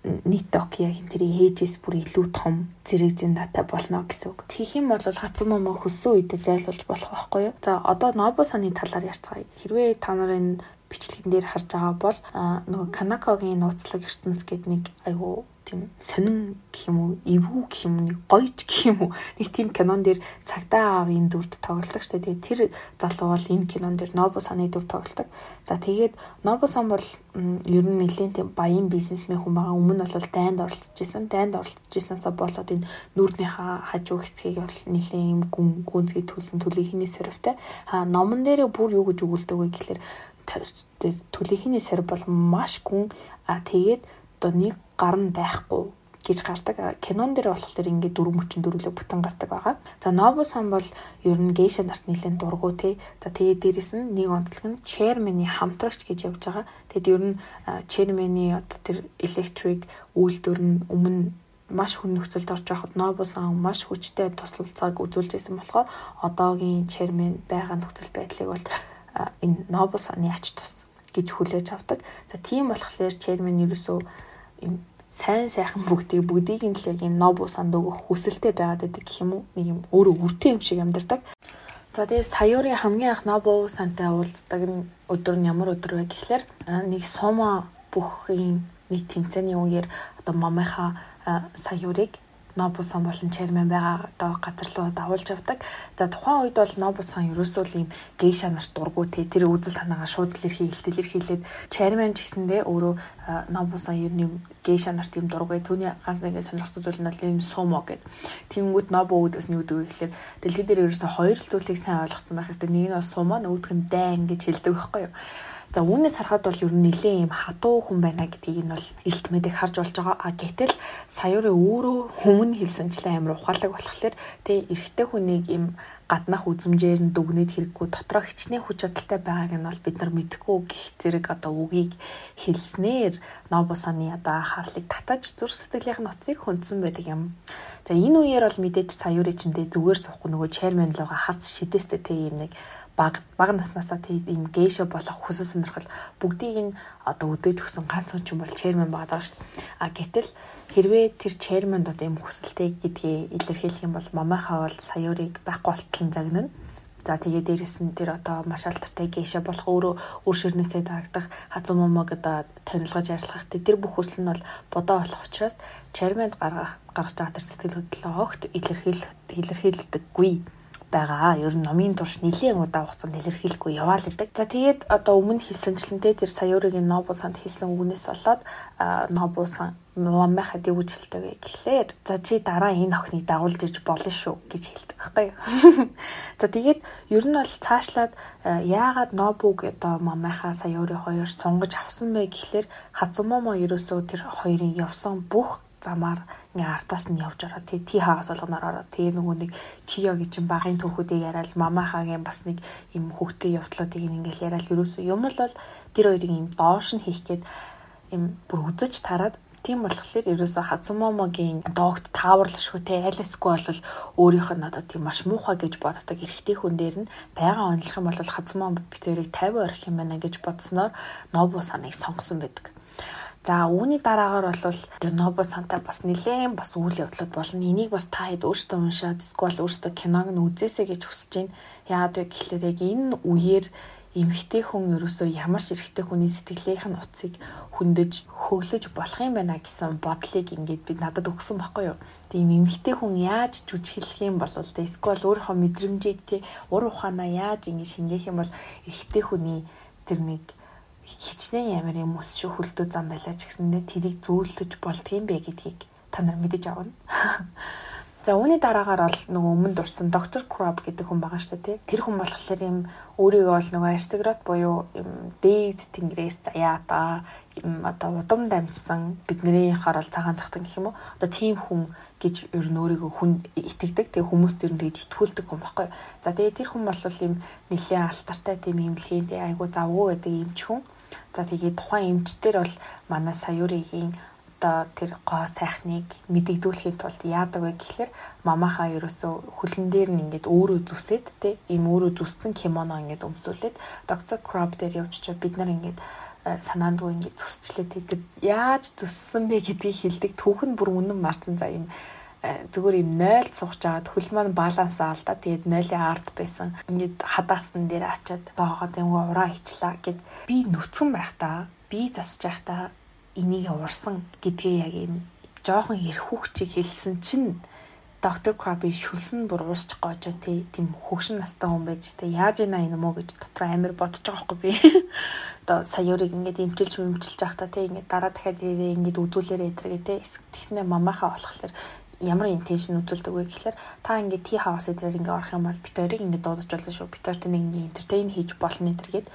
S2: нийт Токиогийн тэрийг хээжээс бүр илүү том зэрэг зэн дата болно гэсэн үг. Тэгэх юм бол хацсан момоо хөссөн үедээ зайлуулж болох байхгүй юу? За одоо Нобо саны талаар ярьцгаая. Хэрвээ та нарын бичлэгэн дээр харж байгаа бол нөгөө Канакогийн нууцлаг ертөнц гэдэг нэг айгу тийм сонин гэх юм уу, эвгүй гэх юм уу, нэг гоёж гэх юм уу. Нэг тийм кинон дээр цагдаа аавын дүрд тоглодог штэ. Тэгээ тэр залуу бол энэ кинон дээр Нобо саны дүр тоглодог. За тэгээд Нобо сан бол ер нь нэлийн тийм баян бизнесмен хүн байгаа. Өмнө бол дайнд оролцож исэн. Дайнд оролцож иснээсээ болоод энэ нүүрнийхаа хажуу хэсгийг бол нэлийн юм гүн гүнзгий төлсөн төлөхийн сорвтой. А номон дээр бүр юу гэж өгүүлдэг вэ гэхэлэр төлөхийн сорв бол маш гүн. А тэгээд одоо нэг гар нь байхгүй гэж гардаг. Кинон дээр болохоор ингээд 434-лөө бүтэн гардаг байгаа. За Нобу сан бол ер нь гейша нарт нэлээд дургу те. За тэгээд дээрэс нь нэг онцлог нь Chairman-ы хамтрагч гэж явж байгаа. Тэгэд ер нь Chairman-ы одоо тэр electric үйлдвэр нь өмнө маш хүн нөхцөлд орж байхад Нобу сан маш хүчтэй туслалцааг үзүүлж байсан болохоор одоогийн Chairman байгаа нөхцөл байдлыг бол энэ Нобу саны ач тус гэж хүлээж авдаг. За тийм болохоор Chairman ерөөсөө юм сайн сайхан бүгдийг бүгдийг нь л яг юм ноб усанд өгөх хүсэлтэй байгаад байдаг гэх юм уу нэг юм өөрөө үртэй юм шиг амьдардаг. За тэгээ саяурын хамгийн анх нобо сантай уулздаг өдөр нь ямар өдөр вэ гэхлээр нэг сомо бүхний нэг тэмцээний үеэр одоо мамынхаа саяурыг Нобусан болон chairman байгаа одоо газар руу давуулж авдаг. За тухайн үед бол Нобусан ерөөсөө л ийм гейша нарт дургу те тэр үзэл санаагаа шууд л ирхий илтэл ирхийлээд chairman ч гэсэндээ өөрөө Нобусан ер нь гейша нарт ийм дургуй түүний ганц нэг сонирхолтой зүйл нь бол ийм сумо гэд. Тэнгүүд Нобу үүдээс нь үүдээ гэхэлэр дэлхий дээр ерөөсөө хоёр л зүйлийг сайн ойлгоцсон байх хэрэгтэй. Нэг нь бол сумо нөгөөх нь дайн гэж хэлдэг байхгүй юу? За үүнээс харахад бол ер нь нэлээд юм хатуу хүн байна гэдгийг нь бол илт мэдээ харж болж байгаа. А гэтэл саяурын өөрөө хүмүүн хэлсэнчлэн амар ухаалаг болохоор тэг эрэгтэй хүнийг юм гаднах үзмжээр нь дүгнээд хэрэггүй дотроо хичнээн хүч чадалтай байгааг нь бол бид нар мэдэхгүй гих зэрэг одоо үгийг хэлснээр нобосаны одоо анхаарлыг татаж зүр сэтгэлийнх нь уцыг хүндсэн байдаг юм. За энэ үеэр бол мэдээж саяурын чиндээ зүгээр суухгүй нөгөө chairman луга харц шидэстэй тэг юм нэг баг бага наснаасаа тийм гейшо болох хүсэл сонирхол бүгдийг нь одоо өдөөж өгсөн ганц хүн ч юм бол chairman байгаа шүү дээ. А гэтэл хэрвээ тэр chairman одоо юм хүсэлтэй гэдгийг илэрхийлэх юм бол мамайхаа бол саяурыг байхгүй болтол загнана. За тэгээ дээрэс нь тэр одоо маш алдартай гейшо болох өөрөө үр ширнээсээ дарагдах хазуу момог одоо танилцуулж ярилцах тэр бүх хүсэл нь бол бодоо болох учраас chairman гаргах гаргаж байгаа тэр сэтгэл хөдлөлөө огт илэрхийлэх илэрхийлдэггүй байгаа. Ер нь номын турш нэлийн удаа хугацаанд илэрхийлэхгүй яваал гэдэг. За тэгээд одоо өмнө хэлсэнчлэнтэй тэр Саяуригийн Нобу санд хэлсэн үгнээс болоод Нобу сан Маммахад юу гэж хэлдэг гэхлээр за чи дараа энэ охиныг дагуулж иж болно шүү гэж хэлдэг байхгүй юу. За тэгээд ер нь бол цаашлаад яагаад Нобуг одоо Маммаха Саяури хоёр сонгож авсан бэ гэхлээр Хацумомо ерөөсөө тэр хоёрын явсан бүх замаар ингээ артаас нь явж ороо тий ти хагас болгоноор ороо тий нөгөө нэг чиё гэж чинь багын түүхүүдийг яриад мамахагийн бас нэг юм хөвгтэй явдлуудыг ингээл яриад ерөөсөө юм л бол тэр хоёрыг юм доош нь хийх гээд юм бүр үзэж тараад Тийм болохоор ерөөсөө Хацумомогийн доогт тааварлшгүй те айлсгүй бол өөрийнх нь одоо тийм маш муухай гэж боддог эрэгтэй хүн дээр нь байгаа онцлох юм бол Хацумом битэрийг 50 орхих юм байна гэж бодсноор Нобу саныг сонгосон байдаг. За үүний дараагаар бол тэр Нобо Санта бас нэлээд бас үйл явдлууд болно. Энийг бас та хэд өөртөө уншаад эсвэл өөртөө киног нь үзээсэй гэж хүсэж байна. Яагаад вэ гэхлээр яг энэ үеэр эмэгтэй хүн ерөөсөө ямар ч эрэгтэй хүний сэтгэлийнх нь утсыг хөндөж хөглөж болох юм байна гэсэн бодлыг ингээд бид надад өгсөн байхгүй юу. Тийм эмэгтэй хүн яаж жүжиглэх юм бол тэ эсвэл өөрийнхөө мэдрэмжийг тий ур ухаанаа яаж ингэ шингээх юм бол эрэгтэй хүний тэр нэг хичнээн ямар юм ус шүү хөлдөө зам байлаа ч гэсэндээ тэрийг зөөлөж болдгийм бэ гэдгийг та нар мэдэж авна. За үүний дараагаар бол нөгөө өмнө дурсан доктор Краб гэдэг хүн байгаа шүү дээ. Тэр хүн болохоор юм өөрийгөө бол нөгөө аристократ буюу юм дээд тэнгэрээс заяа та юм одоо удам дамжсан бидний харал цагаан захтан гэх юм уу. Одоо тийм хүн гэж ер нь өөрийгөө хүн итгэдэг. Тэгээ хүмүүст ер нь тэгж итгүүлдэг хүн баггүй. За тэгээ тэр хүн бол юм нэлээд алтартай тийм имлэгийн тэгээ айгу завгүй байдаг эмч хүн. За тэгээ тухайн эмчтэр бол манай саяурийн одоо тэр гоо сайхныг мэдэгдүүлэхийн тулд яадаг вэ гэхэлэр мамахаа ерөөсөө хөлн дээр нь ингээд өөрөө зүсээд те ийм өөрөө зүссэн кимоно ингээд өмсүүлээд доктор краб дээр явчихаа бид нар ингээд санаандгүй ингээд зүсчлээ тэгээд яаж зүссэн бэ гэдгийг хэлдэг. Түүхэн бүр үнэн марцсан за ийм э, зүгээр юм 0 сууж агаад хөл маань балансаа алдаа тэгээд 0-ийн арт байсан. Ингээд хадаасан дээр ачаад доогоод юм ураа ичлаа гэд би нүцгэн байхдаа би засаж байхдаа энийг урсан гэдгээ яг юм жоохон эрх хүүхчийг хэлсэн чинь доктор Краби шүлсэн бүр уусч гоожоо тий тийм хөгшин настай хүн байж тий яаж ийна энэ мó гэж дотор амир бодож байгаа байхгүй би. Одоо саяурыг ингээд имчилж мэмчилж байхдаа тий ингээд дараа дахиад ирээ ингээд үзүүлээрээ эдэргээ тий тэгснэ мамахаа болохлээр ямар интеншн үзүүлдэг вэ гэхээр та ингээд тий хавас эдрээр ингээд орох юм бол бит хоёрыг ингээд дуудаж болно шүү. Бит хоёрт нэг ингээд энтертейн хийж болно эдэргээд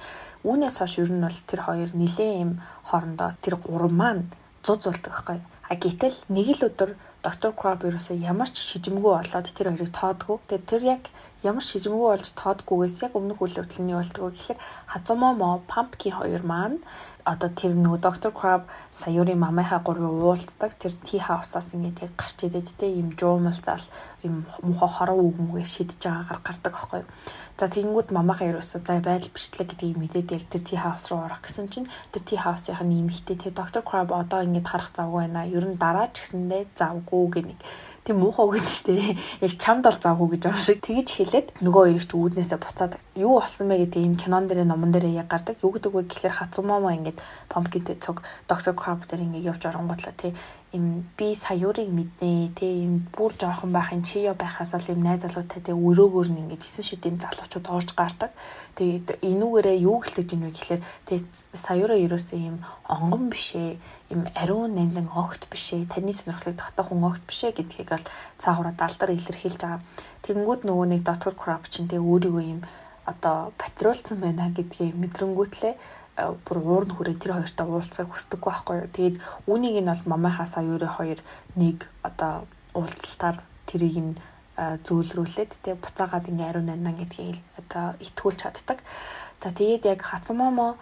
S2: үүнээс хойш ер нь бол тэр хоёр нилээн юм хоорондоо тэр гурван маань зуз болдог байхгүй. А гэтэл нэг л өдөр доктор Краб ерөөсөө ямар ч шижимгүй болоод тэр хоёрыг тоодгүй. Тэгээд тэр яг ямар шижимгүй болж тоодгүйгээс яг өмнөх үйл явдал нь болдгоо гэхээр Хазумомо Pumpkin хоёр маань одоо тэр нөгөө доктор Краб саяурын мамынхаа гурвын уулздаг тэр ти хаусаас ингээд яг гарч ирээд те ийм жуумалцаал ийм муха хороо үгмгээ шидэж байгаагаар гардаг аахгүй. За тэгэнгүүт мамаахан ерөөсөө за байдал бичлэг гэдгийг мэдээд яг тэр ти хаус руу орох гэсэн чинь тэр хаусынх нь нэмэгтэй те доктор Краб одоо ингээд харах завгүй байна. Ер нь дараа ч гэсэндээ завгүй гэх нэг тийм муухай үг гэдэг чинь яг чамд бол завгүй гэж юм шиг. Тэгэж хэлээд нөгөө хоёрыг ч үүднээсээ буцаад юу болсон бэ гэдэг энэ кинон дээр номон дээр яг гардаг. Юу гэдэг вэ гэхээр Хацумамо ингээд pumpkin цог доктор Краб дээр ингээд явж оронгуудлаа тий им би саяурыг мэднэ тий им бүр жоохон байхын чиё байхаас л им найз залуутай тий өрөөгөр нь ингээд 9 шидийн залуучууд орж гардаг. Тэгээд энүүгээрээ юу гэлтэж ийн вэ гэхээр тий саяураа ерөөсөө им онгон бишээ им ариун нандин огт бишээ таны сонирхлыг татах хүн огт бишээ гэдгийг бол цаавраа далдар илэрхийлж байгаа. Тэгэнгүүт нөгөө нэг доктор крап чинь тий өөрийгөө им одоо патрулцсан байна гэдгийг мэдрэнгүүтлээ бүр уур нь хүрээ тэр хоёртой уулзахыг хүсдэггүй байхгүй юу. Тэгээд үүнийг нь бол мамаахаас аюурын хоёр нэг одоо уулзалтаар тэрийг нь зөөлрүүлээд тэг буцаагаад ингээ ариун нанаа гэдгийг одоо итгүүлж чаддаг. За тэгээд яг хацмомо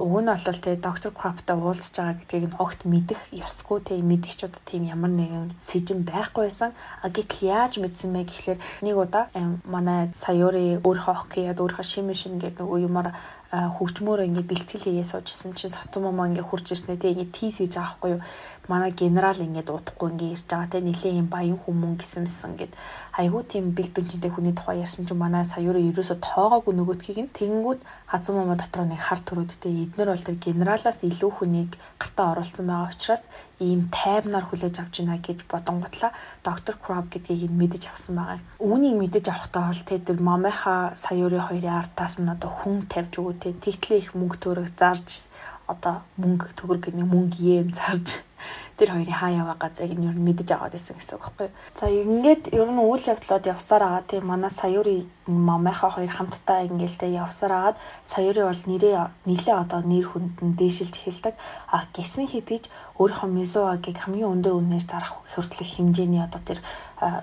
S2: уг нь бол тэгээ доктор Краптай уулзж байгаа гэдгийг нь огт мэдэх ёсгүй тэгээ мэдих ч одоо тийм ямар нэгэн сэжин байхгүй байсан. А гэтэл яаж мэдсэн мэ гэхлээр нэг удаа манай саяури өөрийнхөө хоккейд өөрийнхөө шимишин гэдэг нөгөө юмар хөгжмөөр ингээ бэлтгэл хийгээ суужсэн чинь сатум маа ингээ хурж ирснэ тэгээ ингээ тийс хийж байгаа хгүй юу манай генерал ингээд удахгүй ингээ ирж байгаа те нилээ юм баян хүмүүн гисэмсэн гэд айгуу тийм бэл бэнчтэй хүний тухай ярьсан чинь манай саяураа ерөөсө тоогоогүй нөгөөдхийг нь тэгэнгүүт хазан мама дотор нэг хар төрөөдтэй эднэр бол тэр генералаас илүү хүнийг гартаа оруулсан байгаа учраас ийм тайвнаар хүлээж авч байна гэж бодонготлаа доктор Краб гэдгийг нь мэдэж авсан байгаа. Үүнийг мэдэж авахтаа бол тэ тэр мамынхаа саяурын хоёрын артаас нь одоо хүн тавьж өгөө тэ тэгтлээ их мөнгө төрөг зарж одоо мөнгө төгрөг гэдэг мөнгө юм зарж тэр хоёрын хаа яваа газрыг нь ер нь мэдэж аваад байсан гэсэн үг байхгүй. За ингээд ер нь үйл явдлууд явсаар байгаа тийм манай саяури мамынхаа хоёр хамтдаа ингээл тэ явсаар агаад саяури бол нэрээ нилээ одоо нэр хүндэн дээшилж эхэлдэг. А гисэн хэдийж өөрийнхөө мизуагийг хамгийн өндөр үнээр зарах хүртэлх хэмжээний одоо тэр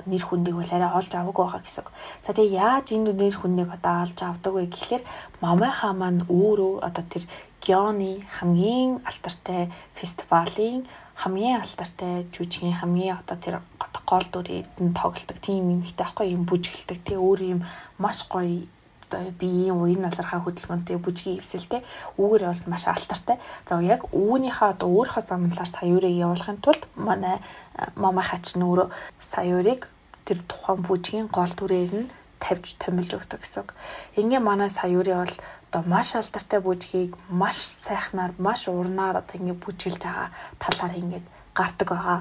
S2: нэр хүндийг бол арай олж аваагүй байгаа гэсэн. За тэгээ яаж энэ нэр хүндийг одоо олж авдаг вэ гэхлээр мамынхаа маань өөрөө одоо тэр Гёны хамгийн алтартай фестивалийн хамгийн алтартай жүжигийн хамгийн одоо тэр гол дүрээд нь тоглолдог тийм юм ихтэй аахгүй юм бүжгэлдэг тий өөр юм маш гоё одоо биеийн уян налархаа хөдөлгөөнтэй бүжгийн ивсэлтэй үүгээр бол маш алтартай. За яг үүнийхээ одоо өөрийнхөө замналаар саяурыг явуулахын тулд манай мама хач өөрөө саяурыг тэр тухайн бүжгийн гол дүрээр нь тавьж томилж өгдөг гэсэн. Ингээ манай саяурын бол одоо маш алдартай бүжгийг маш сайхнаар маш урнаар одоо ингээ бүжгэлж байгаа талаар ингээд гардаг байгаа.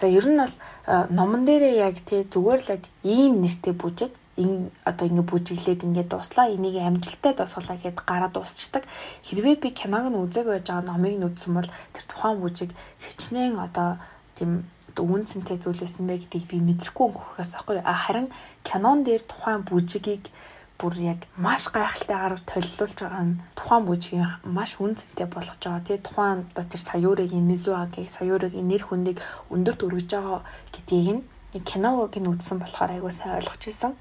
S2: За ер нь бол э, номон дээрээ яг тий зүгээр л ийм нэртэй бүжиг ин одоо ингэ бүжиглээд ингэ дуслаа энийг амжилттай дуусгалаа гэд гараад дуусчдаг. Хэрвээ би киног нь үзег байж байгаа номыг нь үзсэн бол тэр тухайн бүжиг хичнээн одоо тийм үн цэнтэй зүйл байсан бэ гэдгийг би мэдрэхгүй өнгөрөхөөс аахгүй а харин кинон дээр тухайн бүжигийг бүр яг маш гайхалтайгаар толилуулж байгаа нь тухайн бүжгийн маш үн цэнтэй болгож байгаа. Тэгээ тухайн одоо тэр Саюуригийн Мизуагийн Саюуригийн нэр хүндийг өндөрт өргөж байгаа гэдгийг нь киног нь үзсэн болохоор айгуу сайн ойлгож ирсэн.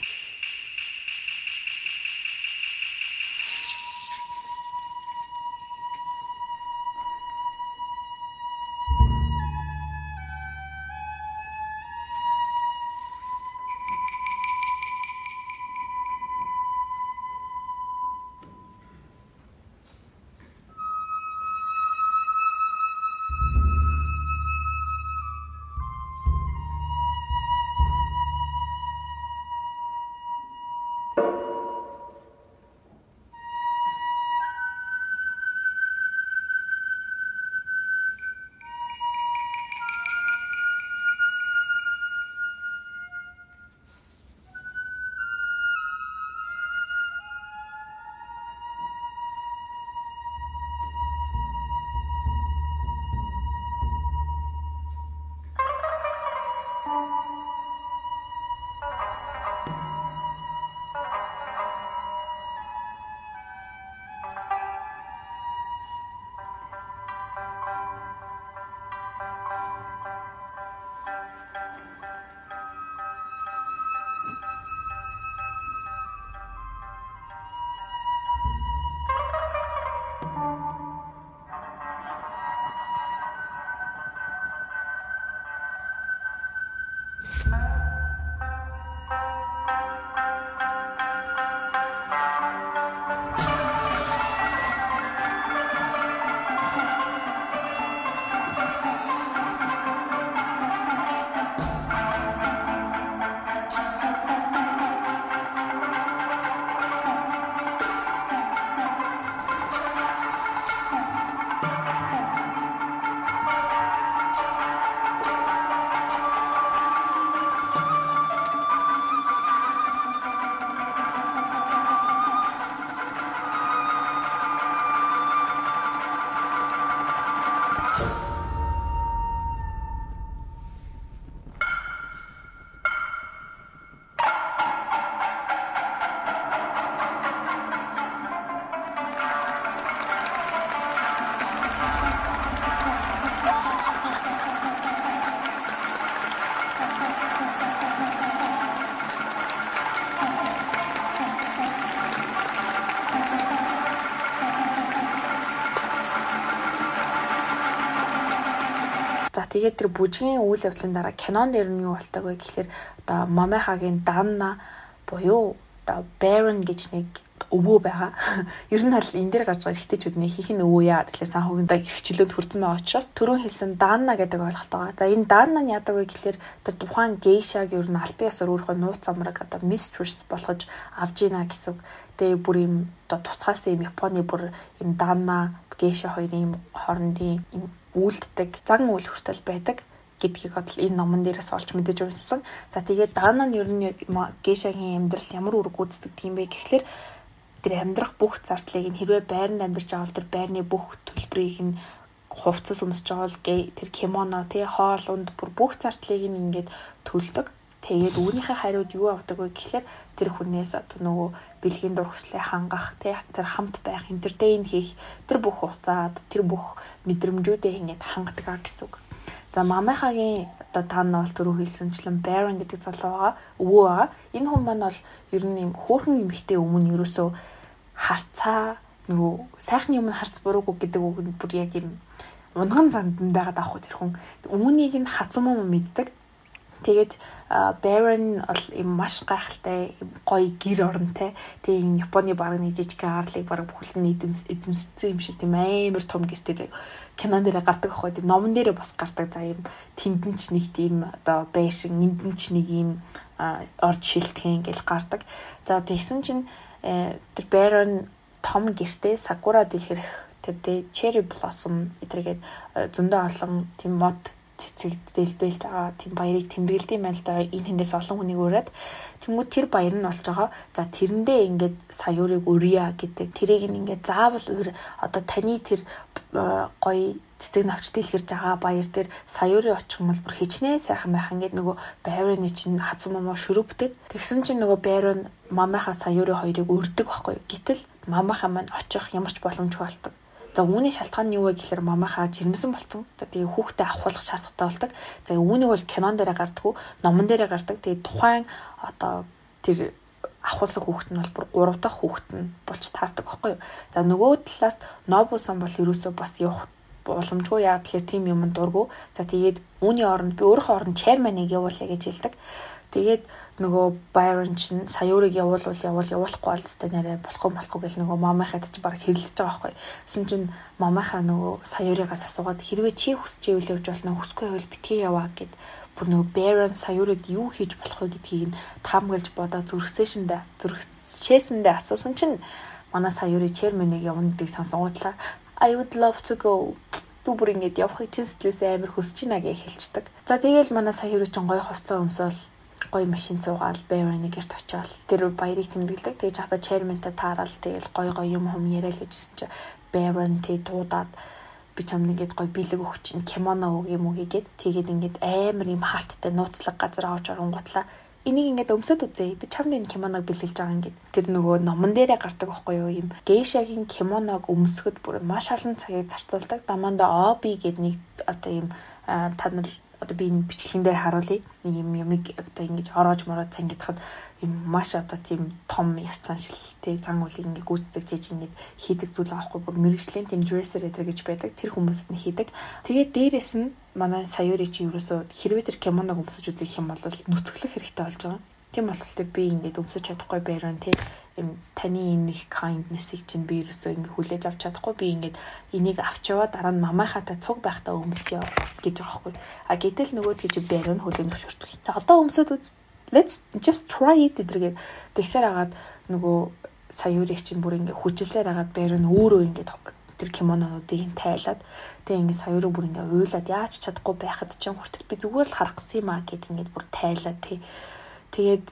S2: you тэгээд тэр бүжгийн үйл явдлын дараа кинон дээр нь юу болтойг вэ гэхэлэр одоо Мамехагийн Данна буюу одоо Baron гэж нэг өвөө байгаа. Ер нь бол энэ дээр гарч байгаа ихтэйчүүдний хийх нь өвөө яа. Тэгэхээр сан хугандаа ихчлөөд хүрсэн байгаа учраас түрүүн хэлсэн Данна гэдэг ойлголт байгаа. За энэ Данна нь яадаг вэ гэхэлэр тэр тухайн гейшаг ер нь албан ёсоор өөрийнхөө нууц амраг одоо mistress болгож авж ийна гэсэн. Тэгээ бүр юм одоо тусгаас юм Японы бүр юм Данна гейша хоёрын хоорондын юм үйлддэг зан үйл хүртэл байдаг гэдгийг бодол энэ номон дээрээс олж мэдэж унссан. За тэгээд Дана нь ер нь гейшагийн амьдрал ямар үүрэг гүйцэтгэдэг юм бэ гэхлээр тэр амьдрах бүх зардлыг нь хэрвээ байранд амьдарч байгаа бол тэр байрны бүх төлбөрийг нь хувцас өмсөж байгаа бол тэр кимоно тий хоол унд бүр бүх зардлыг нь ингээд төлдөг. Тэгээд үүнийхээ хариуд юу авдаг вэ гэхлээр тэр хүнээс одоо нөгөө бэлгийн дургслыг хангах тэр хамт байх entertain хийх тэр бүх хугацаад тэр бүх мэдрэмжүүдээ ингээд хангадаг гэсэн үг. За мамахагийн одоо та нь бол түрүү хэлсэнчлэн Baron гэдэг залуу байгаа өвөө байгаа. Энэ хүн маань бол ер нь юм хөөрхөн эмэгтэй өмнө ерөөсөө харцаа нөгөө сайхны өмнө харц буруугүй гэдэг үг нь бүр яг юм унган занданд байгаад авах тэр хүн өмнөнийг нь хазам юм мэддэг Тэгээд Baron бол юм маш гайхалтай гоё гэр оронтой. Тэгээ энэ Японы баг нэг жижиг арлыг баг бүхэл нь эзэмссэн юм шиг тийм амар том гэртэй кинон дээр гардаг ахгүй тийм номон дээр бас гардаг за юм тэндэнч нэг тийм одоо байшин эндэнч нэг юм орж шилтгэн гэл гардаг. За тэгсэн чинь э, тэр Baron том гэртээ Sakura дэлгэрэх тэр Cherry Blossom эдрэгээд э, зөндөө олон тийм мод цэцэг дэлбэлж байгаа тийм баярыг тэмдэглэдэм байл да энэ хэндээс олон хүнийг ураад тэнгуү тэр баяр нь болж байгаа. За тэрэндээ ингээд саяурыг өрья гэдэг. Тэрийг нь ингээд заавал одоо таны тэр гоё цэцэг навч дэлгэрж байгаа баяр дээр саяурын очих юм бол бүр хичнээн сайхан байх. Ингээд нөгөө байрны чинь хазуу момоо шөрөв бүтээд тэгсэн чинь нөгөө байрын мамынхаа саяурын хоёрыг өрдөг байхгүй гítэл мамынхаа маань очих ямар ч боломжгүй болдог За үүний шалтгаан нь юу вэ гэхээр мамахаа жирэмсэн болсон. За тэгээ хүүхдээ авахулах шаардлагатай болдог. За үүнийг бол кинон дээр гардаггүй, номон дээр гардаг. Тэгээ тухайн одоо тэр авахулсан хүүхэд нь бол бүр 3 дахь хүүхэд нь болж таардаг байхгүй юу. За нөгөө талаас Нобусан бол ерөөсөө бас явах боломжгүй яа тэгэхээр тийм юм дургу. За тэгээд үүний оронд би өөрийнхөө оронд chairman-ыг явуулъя гэж хэлдэг. Тэгээд нөгөө Byron чинь саяурыг явуулвал явуул явуулахгүй бол тест нэрээ болох юм болохгүй гэл нөгөө мамахад чи баг хэрэлдэж байгаа байхгүй. Тэсэн чинь мамахаа нөгөө саяурыгаас асуугаад хэрвээ чи хүсч ивэл явж болно хүсгүй байвал битгий яваа гэд бүр нөгөө Baron саяурыг юу хийж болох вэ гэдгийг таамаглаж бодоо зүрхсэшэндээ зүрхшээсэндээ асуусан чинь манай саяурын chairman-ыг явна гэдгийг сонсонгуудлаа I would love to go би бүр ингэж явахыг чин сэтгэлээсээ амар хүсэж байна гэж хэлцдэг. За тэгэл манай саяурын чинь гоё хувцас өмсөөл гоё машин цуугаал Baron-ы гэрт очиод тэр баярыг тэмдэглэдэг. Тэгж хата chairman-тай таарал тэгэл гоё гоё юм хүм яриа л гэжсэн чи Baron тэг дуудаад би чамд ингээд гоё бэлэг өгч чинь кимоно өг юм уу гэгээд тэгээд ингээд амар юм хаалттай нууцлаг газар авч оронготлаа энийг ингээд өмсөд үзье. Би чамд энэ кимоног бэлгэлж байгаа ингээд. Тэр нөгөө номон дээрээ гардаг байхгүй юу юм. Гейшагийн кимоног өмсөхөд бүр маш олон цагийг зарцуулдаг. Даманда оби гэд нэг одоо юм та нар одоо би энэ бичлэгэн дээр харуулъя. Нэг юм юмыг одоо ингэж ороож мороод цангидахад юм маш одоо тийм том яс цаншилтэй зан үлийг ингээ гүйцэтгэж хийж ингээ хийдэг зүйл аахгүй бүр мэрэгжлийн тийм dresser эдэр гэж байдаг. Тэр хүмүүсд нь хийдэг. Тэгээд дээрэс нь манай саяури чи ерөөсөө хэрвээ тэр кимоног өмсөж үзэх юм бол нүцгэлэх хэрэгтэй болж байгаа. Тийм болохоор би ингээд өмсөж чадахгүй байран тий юм таны энэ их kindness-ийг чинь би ерөөсөө ингээ хүлээж авч чадахгүй би ингээд энийг авч яваа дараа нь мамаахатай цуг байхдаа өмсөё гэж байгаа байхгүй. А гэтэл нөгөө тийж байран хүлээн зөвшөөрдөг. Одоо өмсөд үз. Let's just try it гэдэргээд тэгсээр агаад нөгөө саяурыг чинь бүр ингээ хүчилсээр агаад байран өөрөө ингээд тэр кимононуудыг нь тайлаад тэгээ ингээд саяурыг бүр ингээ уйлаад яаж чадахгүй байхад чинь хүртэл би зүгээр л харах гэсэн юм аа гэд ингээд бүр тайлаад тий. Тэгээд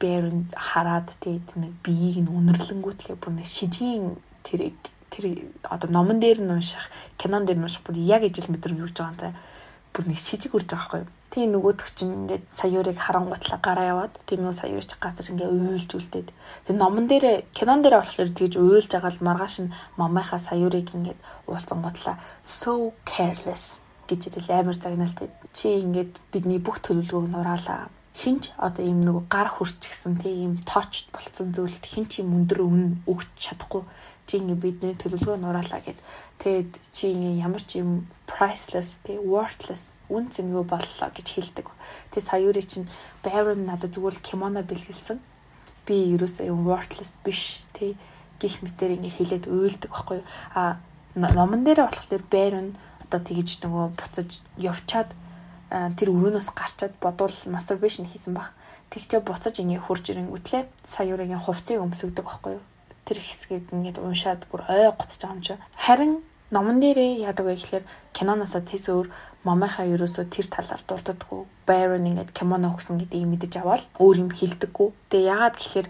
S2: бэрэнд хараад тэгээд нэг биеийг нь үнэрлэнгүүтлээ бүр нэг шижгийн тэр тэр одоо номон дээр нь унших, кинон дээр нь унших бүр яг ижил мэдрэмж өгч байгаа юм. Бүр нэг шижиг үрж байгаа байхгүй? Тэгээ нөгөөдөх чинь ингээд саяурыг харангуутлаа гараа яваад тэгээ нөгөө саяурч газар ингээ уйлж үлдээд. Тэгээ номон дээр кинон дээр болохоор тэгж уйлж байгаа л маргааш нь мамынхаа саяурыг ингээд уулзангуутлаа so careless гэж ирэл амар загнаалтай. Чи ингээд бидний бүх төлөвлөгөөг нураалаа хинч одоо ийм нэг гар хурцгсан тийм ийм тоочд болцсон зүйлд хинч юм өндөр өн өгч чадахгүй чи ингээ бидний төлөвлөгөө нураалаа гэд тэгэд чи ингээ ямар ч юм priceless тий worthless үн цэнгүй боллоо гэж хэлдэг. Тэг саяури чинь Baron надад зүгээр кимоно бэлгэлсэн. Би ерөөсөө worthless биш тий гих мэтэр ингээ хэлээд уйлдаг байхгүй. А номон дээр болохоор Baron одоо тэгж нөгөө буцаж явчаад тэр өрөөнөөс гарчаад бодвол masturbation хийсэн баг. Тэгчээ буцаж ингэ хурж ирэн үтлээ саяурын хувцсыг өмсөгдөг байхгүй юу? Тэр хэсгийг ингээд уншаад бүр ой готж байгаа юм чи. Харин номон дээрээ яадаг вэ гэхээр киноноосоо тэс өөр мамынхаа ерөөсөө тэр талаар дурддаггүй. Baron ингээд кимоно өгсөн гэдгийг мэдэж аваад өөр юм хэлдэггүй. Тэгээ яагаад гэхээр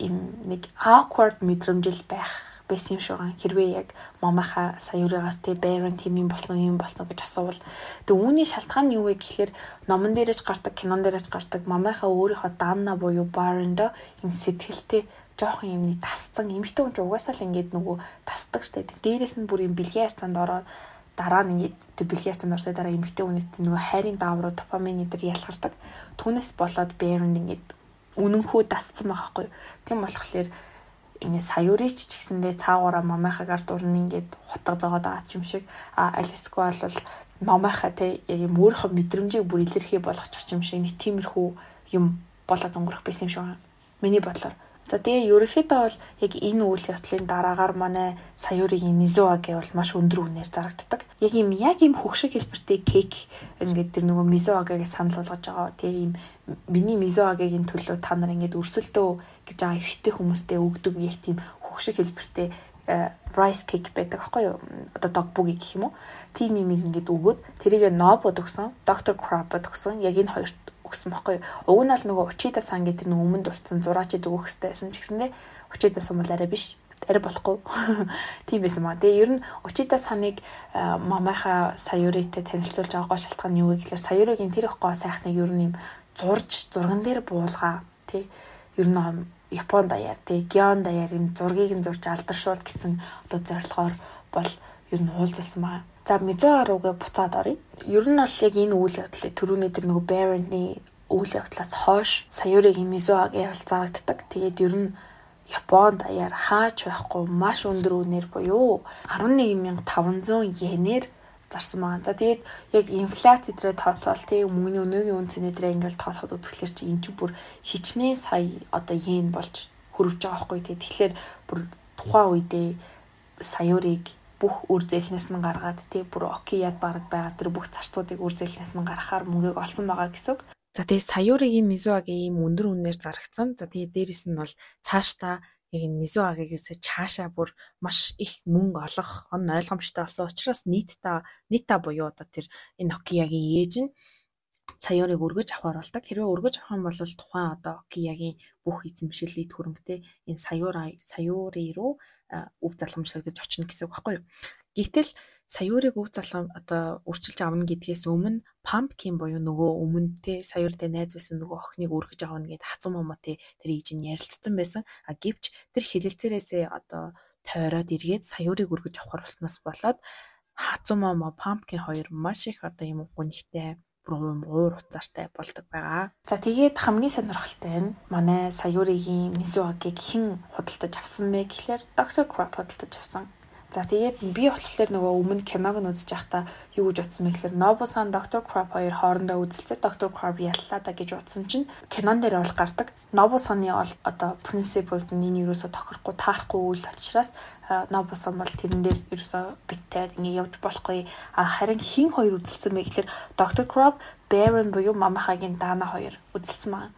S2: им нэг awkward мэдрэмжил байх байсан юм шиг байгаа. Хэрвээ яг мамаха саяуригаас тэ байрын тийм юм босноо юм босноо гэж асуувал тэг үүний шалтгаан нь юу вэ гэхээр номон дээрэж гардаг, кинон дээрэж гардаг мамаха өөрийнхөө данна буюу барондо энэ сэтгэлтэй жоохон юмны тасцсан эмхтэн хүн ч угаасаа л ингээд нөгөө тасдаг штэ. Дээрээс нь бүр юм бэлгийн арцанд ороод дараа нь ингээд тэг бэлгийн арцанд орсоо дараа эмхтэн хүнээс нөгөө хайрын даавруу допамин эдэр ялгардаг. Түүнээс болоод бэрэнд ингээд үнэнхүү дасцсан байгаа хгүй. Тийм болохоор ингээ саяурич ч гэсэндээ цаагаараа мамайхаг ард урн ингээд хутга зогоод байгаа юм шиг а алиско бол мамайхаа те яг юм өөрийнхөө мэдрэмжийг бүр илэрхий болгочих юм шиг нэг тиймэрхүү юм болоод өнгөрөх байсан юм шиг байна. Миний бодлоор. За тэгээ ерөнхийдөө бол яг энэ үйл явдлын дараагаар манай саяурын мизуаги бол маш өндөр үнээр зарагддаг. Яг юм яг юм хөгшиг хэлбэртэй кек ингээд тэр нөгөө мизуагиг санал болгож байгаа. Тэгээ юм миний мизуагигийн төлөө та нар ингээд өрсөлдөө гэж байгаа эрэгтэй хүмүүстэй өгдөг яг тийм хөгшиг хэлбэртэй э, rice cake байдаг аахгүй юу? Одоо dogbugi гэх юм уу? Тим юм ингээд өгөөд тэрийг нобод өгсөн, Dr. Crab-д өгсөн. Яг энэ хоёрт өгсөн байхгүй юу. Уг нь бол нөгөө Учида сан гэдэг нэг өмнө дурдсан зураачид өгөх хэрэгтэйсэн ч гэсэндээ Учида сан бол арай биш. арай болохгүй. Тийм байсан маа. Тэгээ ер нь Учида саныг мамайха Саюритэй танилцуулж байгаагаа шалтгаан юу гэхээр Саюригийн тэр их гоо сайхныг ер нь юм зурж зурган дээр буулгаа тий. Ер нь Япон даяар тий Гион даяар юм зургийг нь зурж алдаршуул гэсэн одоо зорилгоор бол ер нь уулзсан маа. За Мизоаругээ буцаад оръё. Ер нь бол яг энэ үйл явдлыг түрүүний тэр нөгөө Baron-ы үйл явдлаас хойш Саюригийн Мизоагийн бол зарагддаг. Тэгээд ер нь Японд даяар хаач байхгүй маш өндөр үнээр буюу 11500 йенээр зарсан байгаа. За тэгээд яг инфляц эдрээ тооцоол тий мөнгөний өнөөгийн үн цэнэ эдрээ ингээл тооцоход үзэхлээр чи энэ ч бүр хичнээн сая одоо йен болж хөрвж байгаа байхгүй тий. Тэгэхээр бүр тухайн үедээ саяурыг бүх үр зээлнээс нь гаргаад тий бүр окияд баг байгаа тэр бүх зарцуудыг үр зээлнээс нь гаргахаар мөнгөийг олсон байгаа гэсэн. За тэгээ Саюригийн Мизуагийн ийм өндөр үнээр зарагдсан. За тэгээ дээрэс нь бол цаашдаа яг энэ Мизуагигээс цаашаа бүр маш их мөнгө олох он ойлгомжтой болсон учраас нийтдээ нийта буюу одоо тэр энэ Нокиягийн ээж нь Саюрыг өргөж авахар болдог. Хэрвээ өргөж авах юм бол тухайн одоо Окиягийн бүх эзэмшил эд хөрөнгөтэй энэ Саюра Саюри руу өв залхамжлагдаж очно гэсэн үг байхгүй юу. Гэтэл саяурыг өв залгам одоо үрчилж авна гэдгээс өмнө pumpkin буюу нөгөө өмнө те саяуртай найз байсан нөгөө охиныг өргөж авна гэд хацсан момо те тэр ээж нь ярилцсан байсан. А гэвч тэр хилэлцээрээсээ одоо тойроод эргээд саяурыг өргөж авахар болсноос болоод хацсан момо pumpkin хоёр маш их одоо юм гүнхтэй бүр уур уцаартай болдог байгаа. За тэгээд хамгийн сонирхолтой нь манай Саюригийн Мисуагийг хэн худалдаж авсан бэ гэхээр Dr. Crop худалдаж авсан. За тэгээд би болохоор нөгөө өмнө киног нь үзэж байхдаа юу гэж утсан бэ гэхээр Nobu-сан Dr. Crab хоёр хоорондоо үзэлцээ Dr. Crab яллаа да гэж утсан чинь кинон дээр бол гардаг. Nobu-саны бол одоо principle-д энэ юусоо тохирохгүй таарахгүй үйл учраас Nobu-сан бол тэрэн дээр ерөөсөө битээд ингэ явж болохгүй. А харин хин хоёр үзэлцэн бэ гэхээр Dr. Crab, Baron буюу Мамахагийн Дана хоёр үзэлцэн байна.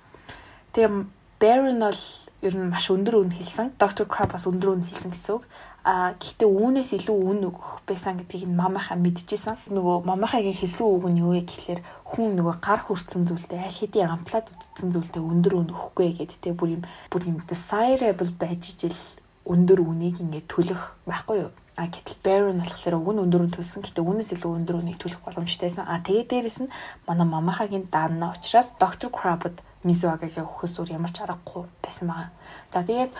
S2: Тэгээ Baron бол ер нь маш өндөр үн хэлсэн. Dr. Crab бас өндөр үн хэлсэн гэсэн үг. А гэхдээ үүнээс илүү үн өгөх байсан гэдгийг нь мамахаа мэдчихсэн. Нөгөө мамахагийн хэлсэн үг нь юу вэ гэхэлэр хүн нөгөө гар хүрсэн зүйлдээ аль хэдийн амтлаад үтцсэн зүйлдээ өндөр үн өгөхгүй гэдэг те бүр юм бүр юм desirable байж ижил өндөр үнийг ингээд төлөх байхгүй юу? А гэтэл Baron болохоор уг нь өндөр үн төлсөн. Гэтэ үүнээс илүү өндөр үнийг төлөх боломжтойсэн. А тэгээ дээрэс нь манай мамахагийн даанна учраас Dr. Crab-д Мизуагагийн өгөхөөс өөр ямар ч аргагүй байсан байгаа. За тэгээд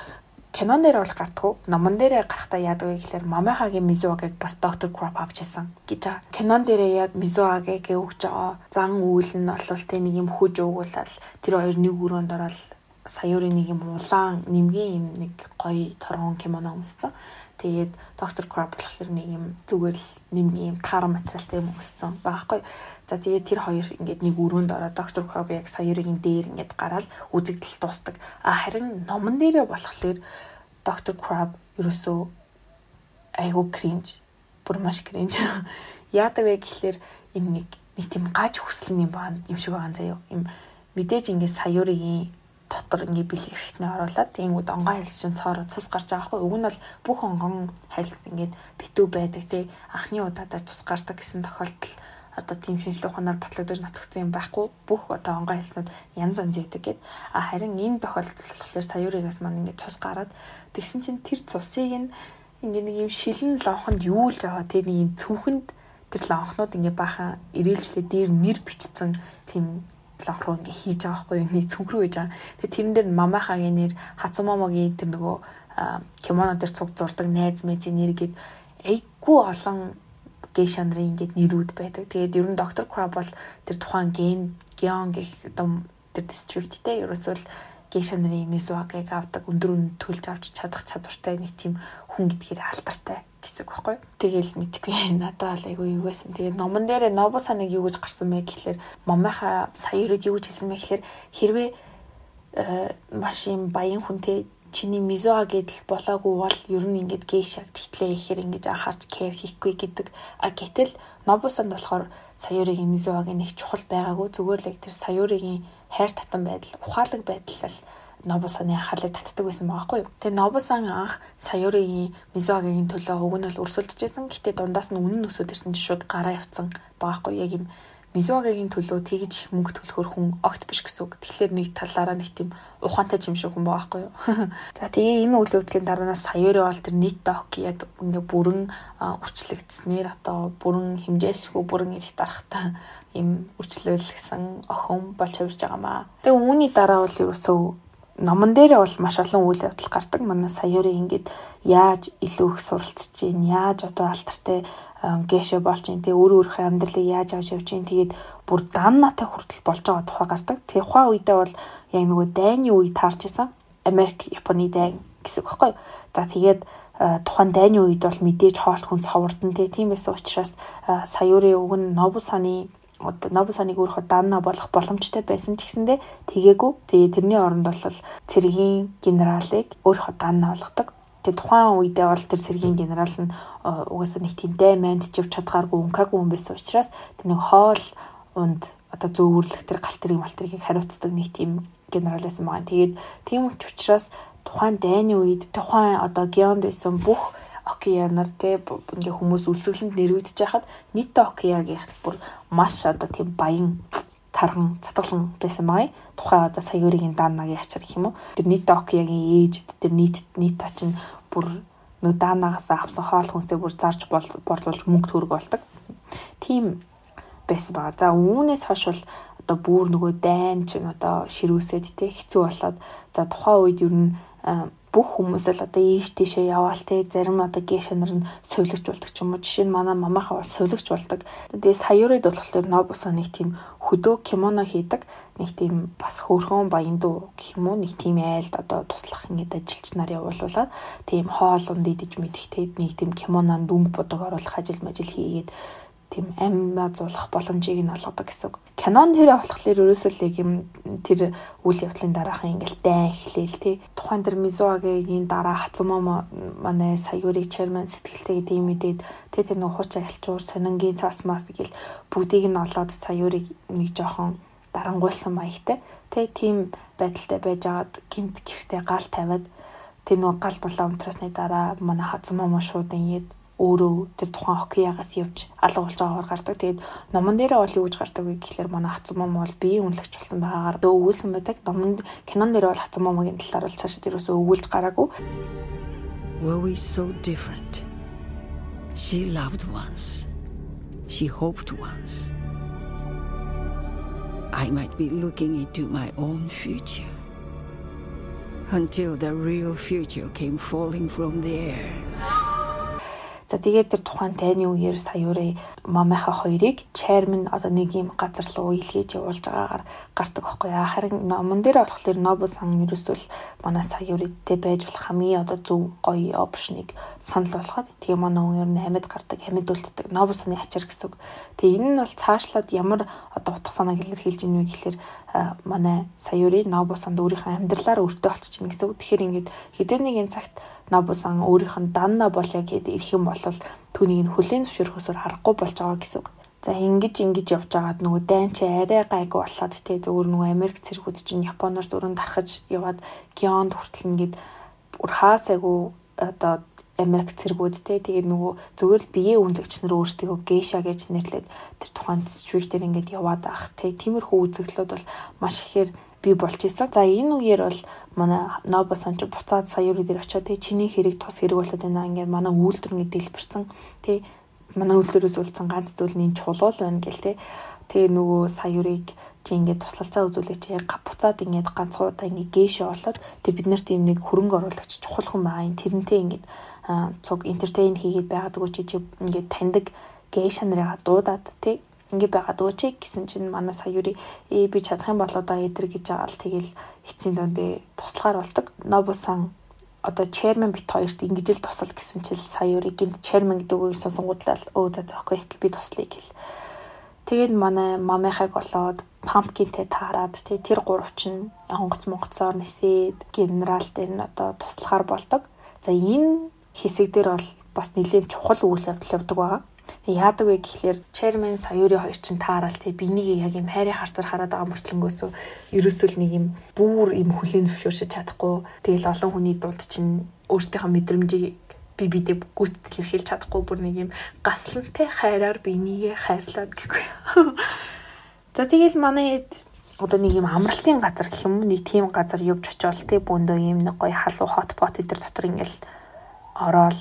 S2: кинон дээр бол гардаггүй. Номон дээрээ гарахтаа яадаг вэ гэхээр Мамехагийн Мизуагийг бас доктор Кроп авчихсан гэж байгаа. Кинон дээрээ яг Мизуагийг өгч байгаа зан үйл нь бол тэ нэг юм хөж уугуулал тэр хоёр нэг өрөөнд ороод саяурын нэг юм улаан нэмгийн юм нэг гоё торгон кимоно өмссөн. Тэгээд доктор Кроп болохоор нэг юм зүгээр л нэмгийн юм таар материалтай юм өмссөн байхгүй. За тэгээд тэр хоёр ингээд нэг өрөөнд ороод доктор Кроб яг саярын дээр ингээд гараад үзэгдэл дуустдаг. А харин номон дээрээ болохоор доктор Кроб ерөөсөө айгу кринж. Бүр маш кринж. Яадаг вэ гэхэлэр юм нэг нэг тийм гаж хүсэлний баан юм шиг байгаа заяо. Им мэдээж ингээд саярын дотор ингээ бэлэг хэрэгтнээ оруулаад тэгэнгүүт онгон хальс чинь цоороо цус гарч байгаа хгүй. Уг нь бол бүх онгон хальс ингээд битүү байдаг тий. Анхны удаадаа цус гардаг гэсэн тохиолдол одоо тийм шинжлэх ухаанаар батлагдаж нотгдсон юм байхгүй. Бүх одоо онгой хэлснүүд янз янз яадаг гэд. А харин энэ тохиолдол болохоор саяуригаас маань ингээд цус гараад тэгсэн чинь тэр цусыг нь ингээд нэг юм шилэн лонхонд юулж байгаа тэр нэг юм цүнхэнд тэр лонхнууд ингээд баахан ирээлжлээ дээр нэр бичсэн тийм лонх руу ингээ хийж байгаа байхгүй юу? Нэг цүнх рүү хийж байгаа. Тэгээ тэрэн дээр мамахагийн нэр хацумомогийн тэр нөгөө кимоно дээр цуг зурдаг найз мэзийн нэр гээд айгүй олон гейша нарын ингээд нэрүүд байдаг. Тэгээд ер нь доктор Краб бол тэр тухайн ген геон гэх одоо тэр дистрикттэй ерөөсөө л гейша нарын мисуагийг авдаг өндөр үн төлж авч чадах чадвартай нэг тийм хүн гэдгээр алдартай гэсэн үг байхгүй. Тэгэл мэдгүй надад бол айгүй юу байсан. Тэгээд номон дээр Нобо саныг юу гэж гарсан бэ гэхэлэр момынхаа сая ирээд юу гэж хэлсэн бэ гэхэлэр хэрвээ э, маш юм баян хүнтэй чиний мизуа гэдэл болоогүй бол ер нь ингээд гейшаг тэгтлээ ихээр ингэж анхаарч кэр хийхгүй гэдэг. А гэтэл Нобусанд болохоор Саяуригийн мизуагийн нэг чухал байгаагүй зүгээр л тэр Саяуригийн хайр татан байдал, ухаалаг байдал Нобусаны анхаарлыг татдаг байсан байгаа хгүй. Тэгээ Нобусан анх Саяуригийн мизуагийн төлөө уг нь бол өрсөлдөж байсан. Гэтэ дундаас нь үнэн өсөд ирсэн чинь шууд гараа явцсан байгаа хгүй яг юм Мизуагагийн төлөө тэгж их мөнгө төлөхөр хүн огт биш гэсэн үг. Тэгэхээр нэг талаараа нэг тийм ухаантай юм шиг хүн байгаа байхгүй юу. За тэгээ энэ үйл явдлын дараанаас Саяори бол тэр нийт Токиод ингээ бүрэн үрчлэгдснээр одоо бүрэн хэмжээсгүй бүрэн ирэх дарахтай им үрчлүүлсэн охин болж хувирж байгаамаа. Тэгээ үүний дараа бол ерөөсөө номон дээрээ бол маш олон үйл явдал гардаг. Манай саяурын ингээд яаж илүү их суралцж чинь, яаж одоо алтартай гэшэ болж чинь, тэгээ өөр өөрхөө амьдралыг яаж авч явж чинь, тэгээд бүр даннатай хүртэл болж байгаа тухай гардаг. Тэгээ ухаан үедээ бол яг нөгөө дайны үе таарч исэн. Америк, Японы дайн гэсэн үг байхгүй юу? За тэгээд тухайн дайны үед бол мэдээж хоол хүнс ховордон тийм байсан учраас саяурын уг нь Нобусаны одоо Нобусаныг өөрөө данна болох боломжтой байсан ч гэсэндэ тэгээгүй. Тэгээ тэрний оронд бол цэргийн генералыг өөрөө данна болгодог. Тэгээ тухайн үедээ бол тэр цэргийн генерал нь угаасаа нэг тийм дай манд чив чадгааргүй ункаагүй хүн байсан учраас тэр нэг хоол унд одоо зөөвөрлөх тэр галтрыг малтрыг хариуцдаг нэг тийм генерал байсан байгаа. Тэгээд тийм учраас тухайн дайны үед тухайн одоо геонд байсан бүх океанаар те ингээ хүмүүс өсөглөнд нэрвэгдэж байхад нийтдээ океагийн бүр маш одоо тийм баян тархан цатгалан байсан байгаа. Тухайн одоо саяөрийн даанагийн ачаар гэх юм уу. Тэр нийтдээ океагийн ээж тэр нийт нийт чинь бүр нөө даанагаас авсан хоол хүнсээ бүр зарж борлуулж мөнгө төгрөг болдог. Тийм байсан байгаа. За үүнээс хойш бол одоо бүр нөгөө дайн чинь одоо ширүүсэд те хэцүү болоод за тухайн үед ер нь бүх хүмүүс л одоо ийш тийшээ яваал те зарим одоо гешнер нь совлогч болдог ч юм уу. Жишээ нь манай мамааха бол совлогч болдог. Тэгээ саяурыг болохоор нобусо нэг тийм хөдөө кимоно хийдэг. Нэг тийм бас хөөрхөн баян дуу гэх юм уу? Нэг тийм айлд одоо туслах ингээд ажилч нар явуулуулаад тийм хоол унд идэж мэдэх те нэг тийм кимононд өнгө бодог оруулах ажил мажил хийгээд тийм амьмаа зулах боломжийг нь олгодог гэсэн үг. Canon тэр болохоор ерөөсөө л юм тэр үйл явдлын дараахан ингээл дайн эхлээл тий. Тухайн тэр Мизуагийн дараа Хацумомо манай саяурыг chairman сэтгэлтэй гэдэг юм мэдээд тий тэр нэг хууч аялчуур сонингийн цаас мас гэл бүгдийг нь олоод саяурыг нэг жоохон дарангуйлсан маягтай. Тэ тийм байдалтай байж агаад гинт гэртээ гал тавиад тэр нэг гал булаа унтрасны дараа манай Хацумомо шууд ингээд өөрөө тэр тухайн хоккеягаас явж алга болж байгаагаар гардаг. Тэгээд номон дээрээ бол юу гэж гардаг вэ гэхэлэр манай хацсан мом бол биеийн үнэлэгч болсон байгаагаар өгүүлсэн байдаг. Номон кинон дээр бол хацсан момгийн талаар бол цаашид ерөөсөө өгүүлж гараагүй.
S1: Were we so different? She loved once. She hoped once. I might be looking into my own future until the real future came falling from the air.
S2: За тэгээд тэр тухайн тайны үеэр саяурын мамынхаа хоёрыг chairman одоо нэг юм газар руу илгээж явуулж байгаагаар гардаг байхгүй яа. Харин номон дээр болохоор Нобу сан ерөөсөл манай саяуридтэй байж болох хамгийн одоо зөв гоё опшныг санал болгоод тэгээ манай хүн ер нь амьд гардаг, амьд үлддэг. Нобу саны ачаар гэсэн үг. Тэгээ энэ нь бол цаашлаад ямар одоо утга санааг илэрхийлж ийнэ вэ гэхэлэр манай саяурын Нобу санд өөрийнхөө амьдралаар өртөө олчих чинь гэсэн үг. Тэгэхээр ингээд хизээ нэгэн цагт Нобусан өөрийнх нь данна болё гэд ирэх юм бол түүнийг нь хүлээн зөвшөөрөхөөсөр харахгүй болж байгаа гэсэн үг. За ингэж ингэж явж байгаад нөгөө дайн чи арай гайгүй болоод те зөвөр нөгөө Америк цэргүүд чинь Японоор дөрөнд дарахж яваад Гионд хүртэл ингээд бүр хаасайгүй одоо Америк цэргүүд те тэгээд нөгөө зөвөр л биеийн үнэлэгч нар өөрсдөө гейша гэж нэрлээд тэр тухайн стрит дээр ингээд яваад ах те тиймэрхүү үзэгдлүүд бол маш ихээр бий болж исэн. За энэ үеэр бол манай Нобо сонч буцаад сая юу дээр очиод тий чиний хэрэг тус хэрэг болоод байна. Ингээд манай үйлдвэр ингээд дэлбэрсэн. Тий манай үйлдвэрээс үлдсэн ганц зүйл нь чулуул байна гэл тий. Тэгээ нөгөө саяурыг чи ингээд туслалцаа үзүүлээч гап буцаад ингээд ганцгуудаа ингээд гээшээ болоод тэг бид нарт юм нэг хөрөнгө оруулагч чухал хүн байгаа юм тэрнтэй ингээд цуг энтертейн хийгээд байгаадгүй чи ингээд таньдаг гээш нарыгаа дуудаад тий ингэ байгаад өөч гэсэн чинь манай саяури ээ би чадах юм бол одоо эдэр гэж байгаа л тэгэл эцсийн дондээ туслахаар бол ตก. Нобусан одоо chairman бит хоёрт ингэж л тусал гэсэн чил саяури гинт chairman гэдэг үгийг сонсонгуудлаа өө за зөөхгүй би туслая гэл. Тэгээд манай мамынхайг болоод pumpkinтэй таарад тий тэр гурав чинь онгоц монгоцоор нисээд генералтэй нь одоо туслахаар болдог. За энэ хэсэг дээр бол бас нэлээд чухал үйл явдал явдаг байгаа. Яадаг вэ гэхлээр chairman саяури хоёр чинь таараал те бинийг яг юм хайрын харцар хараад байгаа мөртлөнгөөсөө ерөөсөө нэг юм бүр юм хүлийн зөвшөөрч чадахгүй тэгэл олон хүний дунд чинь өөртөөхөө мэдрэмжийг би бидээ гүт хэрхэлж чадахгүй бүр нэг юм гаслантай хайраар бинийгээ хайрлаад гэхгүй. За тэгэл манай одоо нэг юм амралтын газар гэх юм нэг тийм газар явж очивол тий бөөндөө юм нэг гоё халуу хот pot эдэр дотор ингээл ороод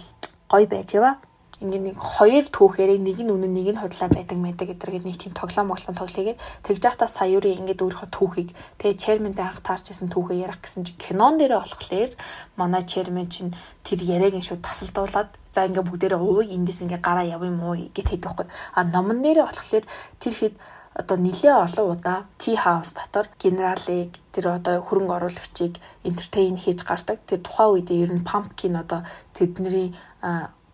S2: гоё байж ява. Ингээ нэг хоёр түүхээр нэг нь үнэн нэг нь худлаа байдаг мэдэг гэдэргээд нэг тийм тоглоом моглон тоглоёгээд тэгж яхта саяурын ингээд өөрийнхөө түүхийг тэгээ chairman-тэй анх таарчсэн түүхээ ярих гэсэн чи кинон дээрээ болохоор манай chairman чинь тэр яриаг нь шууд тасалдуулаад за ингээ бүгдээрээ ууй эндээс ингээ гараа яв юм уу гэт хэдэг байхгүй. А номон дээрээ болохоор тэр хэд одоо нэлээ олон удаа Tea House дотор генералыг тэр одоо хөрөнгө оруулагчийг entertain хийж гардаг. Тэр тухайн үед ер нь pumpkin одоо тэдний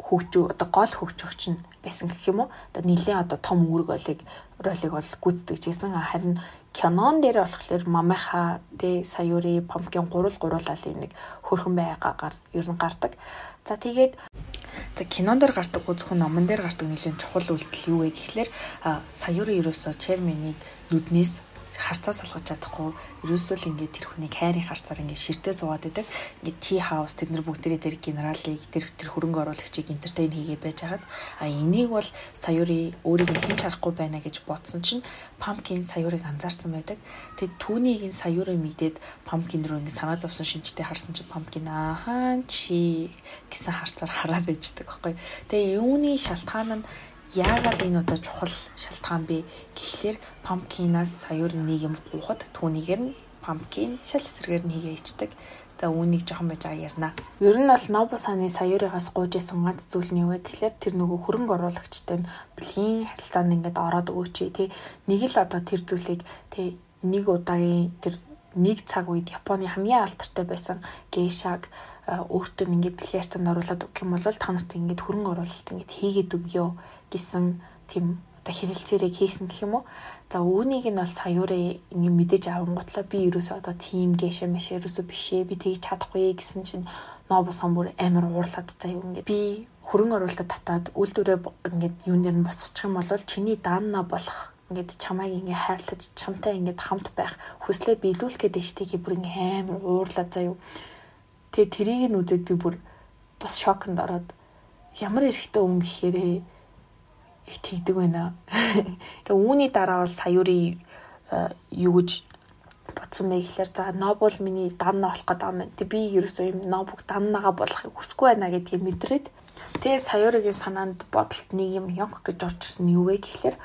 S2: хөгжөө одоо гол хөгжөгч нь байсан гэх юм уу. Одоо нэлээ одоо том үүрэг олыг ролиг бол гүйцэтгэж байсан. Харин кинон дээр болохоор мамиха тэ саяури pumpkin гурал гуруулал юм нэг хөрхөн байгаагаар ер нь гардаг. За тэгээд За кинон дээр гардаг зөвхөн номон дээр гардаг нэлийн чухал үйлдэл юу вэ гэхлээр саяурын ерөөсөө черменийг нүднээс харцаа салгаж чадахгүй ерөөсөө л ингээд тэр хүнийг хайрын харцаар ингээд ширтээ суугаад байдаг. Ингээд tea house тэд нар бүгдээрээ тэр генералыг тэр тэр хөрөнгө оруулагчийг энтертейн хийгээ байж хагаад а энийг бол саяури өөрийг нь хэн чарахгүй байна гэж бодсон чинь pumpkin саяурыг анзаарсан байдаг. Тэгээд түүнийг нь саяури мэдээд pumpkin руу ингээд санаа зовсон шинжтэй харсан чинь pumpkin аахан чи гэсэн харцаар хараа байждаг байхгүй. Тэгээ юуны шалтгаан нь Яагаад энэ удаа чухал шалтгаан бэ гэхлээр pumpkin-аас саяур нэг юм гуйхад түүнийгээр нь pumpkin шал эсрэгээр нь хийгээ ичдэг. За үүнийг жоохон байж байгаа ярина. Ер нь бол Нобо саны саяурыгаас гуйж исэн ганц зүйл нь юу вэ гэхлээр тэр нөгөө хөрөнгө оруулагчтай нь бэлгийн харилцаанд ингээд ороод өгөөч тий. Нэг л одоо тэр зүйлийг тий нэг удаагийн тэр нэг цаг үед Японы хамгийн алдартай байсан гейшаг өөртөө ингээд бэлгийн харилцаанд оруулаад өгөх юм бол та нарт ингээд хөрөнгө оруулалт ингээд хийгээд өгөө гэсэн тийм одоо хэрэлцээрийг хийсэн гэх юм уу. За үүнийг нь бол саяураа ингэ мэдээж авангуутлаа би ерөөсөө одоо тийм гэшэ мэш ерөөсөө бишээ би тэгж чадахгүй гэсэн чинь нобо самбур амар уурлаад заяа ингэ би хөрөн оруулалтад татаад үйлдвэрээ ингээд юун дээр нь босчих юм бол чиний даанна болох ингээд чамайг ингээ хайрлаж чамтай ингээд хамт байх хүслээ биелүүлэх гэдэг штеп бүр ингээ амар уурлаад заяа. Тэгээ тэрийг нь үзээд би бүр бас шоконд ороод ямар эрэхтэй юм гэхээрээ их тэгдэг байна. Тэгээ үүний дараа бол саяурын э, юу гэж бодсон бэ гэхээр за нобул миний данна болох гэдэг юм. Тэг би ерөөсөө юм нобуг даннагаа болохыг хүсэхгүй байна гэдгийг мэдрээд тэгээ саяурыгийн санаанд бодолт нэг юм ёнх гэж орж ирсэн юу вэ гэхээр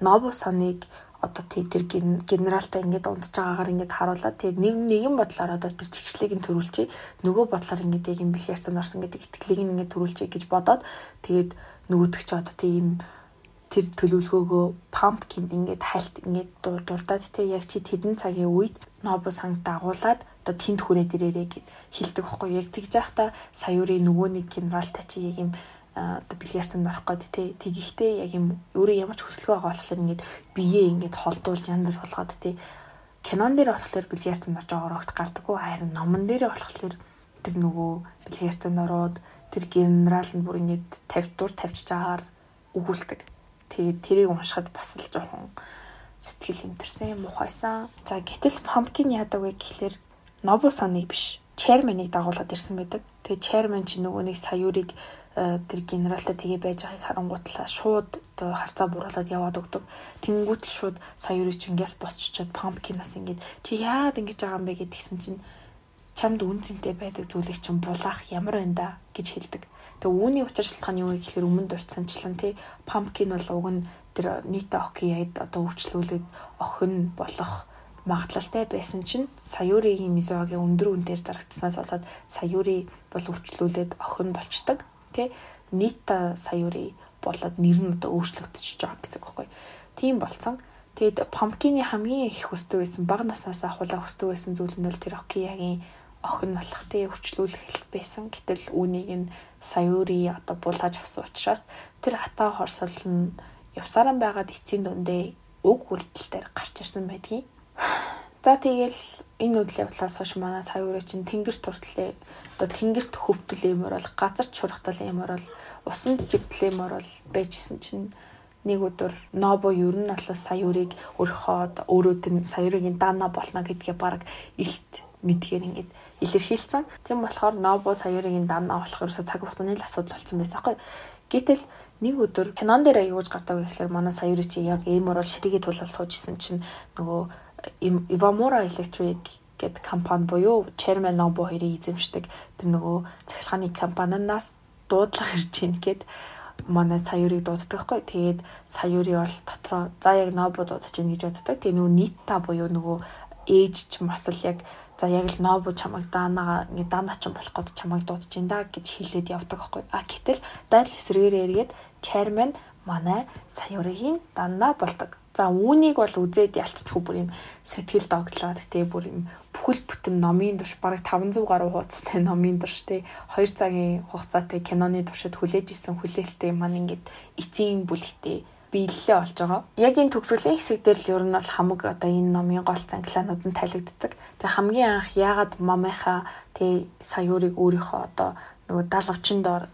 S2: нобу саныг одоо тэр генералтай ингээд унтж байгаагаар ингээд харуулад тэгээд нэг нэгэн бодлоор одоо тэр чигшлийг нь төрүүлчихье нөгөө бодлоор ингээд яг юм бэлгэрцэн орсон гэдэг итгэлийг нь ингээд төрүүлчихье гэж бодоод тэгээд нөгөөдөг ч одоо тийм тэр төлөвлөгөөгөө pumpkin ингээд хальт ингээд дурдаад те яг чи тэдэн цагийн үед нобо санг дагуулад одоо тэнд хүрээд ирээрээ гэд хэлдэг байхгүй. Яг тэгж яхта саяурын нөгөө нэг генералтай чи яг юм одоо бильярданд орох гээд те тэгихтэй яг юм өөрөө ямар ч хүсэлгүй байгаа болохоор ингээд биеэ ингээд холдуулж яндар болгоод те. Кинон дээр болохоор бильярданд орж байгаа огт гардаггүй харин номон дээр болохоор тэр нөгөө бильярданд ороод тэр генерал нь бүр ингээд 50 дур тавьчих чагаар өгүүлдэг. Тэгээд тэрийг уншихад бас л жоохон сэтгэл хэмтэрсэн мухайсан. За гэтэл pumpkin яадаг вэ гэхлээр Нобу саныг биш, chairman-ыг дагуулад ирсэн байдаг. Тэгээд chairman чи нөгөө нэг саяурыг э, тэр генералтай тгээ байж байгааг харангуутлаа шууд оо харцаа буруулаад яваад өгдөг. Тэнгүүт л шууд саяурыг чингээс босчоод pumpkin-аас ингээд чи яагаад ингэж байгаа юм бэ гэдгийгсэн чинь чамд үн цэнтэй байдаг зүйлийг чинь булаах ямар байна да гэж хэлдэг. Тэгээ үүний учир шалтгаан юу вэ гэхээр өмнө дурдсанчлан тий pumpkin бол уг нь тэр нийтэ окияд одоо өвчлүүлээд охин болох магадлалтай байсан чинь саяуригийн мизогийн өндөр үнээр зарагдсанаас болоод саяури бол өвчлүүлээд охин болчдаг тий нийтэ саяури болоод нэр нь одоо өөрчлөгдөж байгаа гэсэн үг байхгүй. Тийм болцсон. Тэгэд pumpkin-ы хамгийн их хүсдэг байсан бага наснаас ахуулаа хүсдэг байсан зүйл нь бол тэр окиягийн охин болох тий өвчлүүлэх байсан. Гэтэл үүнийг нь саяури одоо булгаж авсан учраас тэр хатаа хорсол нь явсараа байгаад эцсийн дундээ уг үйлдэл дээр гарч ирсэн байдгийг. За тэгэл энэ үйл явдлаас хойш манай саяури чинь тэнгэр туртлаа одоо тэнгэрт хөвтөл юмор бол газар чурхтал юмор бол усанд жигдэл юмор бол байжсэн чинь нэг өдөр Нобо ер нь бол саяурыг өрхөө өөрөө тэр саяурын даана болно гэдгээ баг илт мэдгээр ингээд илэрхийлсэн. Тийм болохоор Нобо саярын данаа болох ерөөсө цаг хугацааны л асуудал болсон байсан байхгүй. Гэтэл нэг өдөр кинон дээр аюулж гардаг гэхэлэр манай саяри чи яг эмор бол ширэгээ тулал суужсэн чинь нөгөө Ивамора Electric гэд компани буюу Chairman Nobu хоёрыг эзэмшдэг тэр нөгөө цахилгааны компаниас дуудлага ирж ийн гэд манай саяурыг дууддаг хгүй. Тэгээд саяури бол дотроо за яг Nobu дуудаж ийн гэж боддог. Тэгээ нөгөө нийтта буюу нөгөө ээж ч масал яг за яг л Nobu чамайг даанага ингээ даана ч болох гээд чамайг дуудаж ин да гэж хэлээд явдаг хгүй. А гэтэл байдал эсрэгээр эргээд chairman манай саяурийн данна болдог. За үүнийг бол үзээд ялцчихгүй бүр юм сэтгэл догтлоод те бүр юм бүхэл бүтэн номын турш бараг 500 гаруй хуудастай номын турш те 2 цагийн хугацаатай киноны туршид хүлээж исэн хүлээлттэй маань ингээд эцгийн бүлэгтэй биелэлээ болж байгаа. Яг энэ төгсгөлийн хэсэг дээр л ер нь бол хамаг одоо энэ номын гол цанглаанууд нь талигддаг. Тэгээ хамгийн анх яагаад мамынхаа тэгээ саяурыг өөрийнхөө одоо нөгөө далавчин доор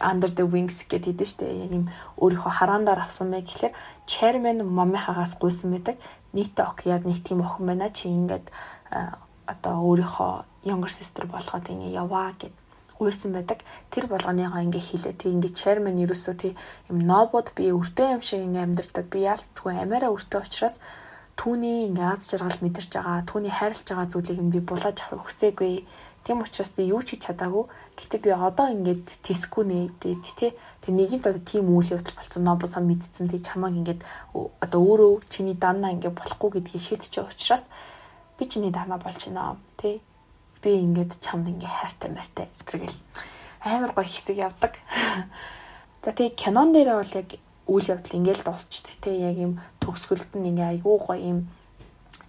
S2: under the wings гэдэг хэдэж штэ яг юм өөрийнхөө хараан доор авсан мэй гэхэлэр chairman момихагаас гуйсан байдаг нийтээ окяад нэг тийм охин байна чи ингээд одоо өөрийнхөө younger sister болгоод ингэ яваа гэд гуйсан байдаг тэр болгоныгоо ингээ хэлээ тэг ингээ chairman ерөөсөө тий юм нобод би өртөө юм шиг ингээ амьдэрдэг би яалтчгүй амаараа өртөө учраас түүний ингээ аз жаргал мэдэрч байгаа түүний хайрлаж байгаа зүйлийг би булааж авах хүсээгүй Тийм учраас би юу ч хийж чадаагүй. Гэтэ би одоо ингээд тэсгүй нээдээд тий. Тэг нэгэнт одоо тийм үйл явдал болсон нобосоо мэдсэн. Тэг чамааг ингээд одоо өөрөө чиний данаа ингээд болохгүй гэдгийг шийдчихэж учраас би чиний данаа болж байна. Тий. Би ингээд чамд ингээд хайртай мартай гэл амар гоё хэсэг явдаг. За тий кинон дээрээ бол яг үйл явдал ингээд дуусчихдээ тий яг юм төгсгөлд нь ингээ айгүй гоё юм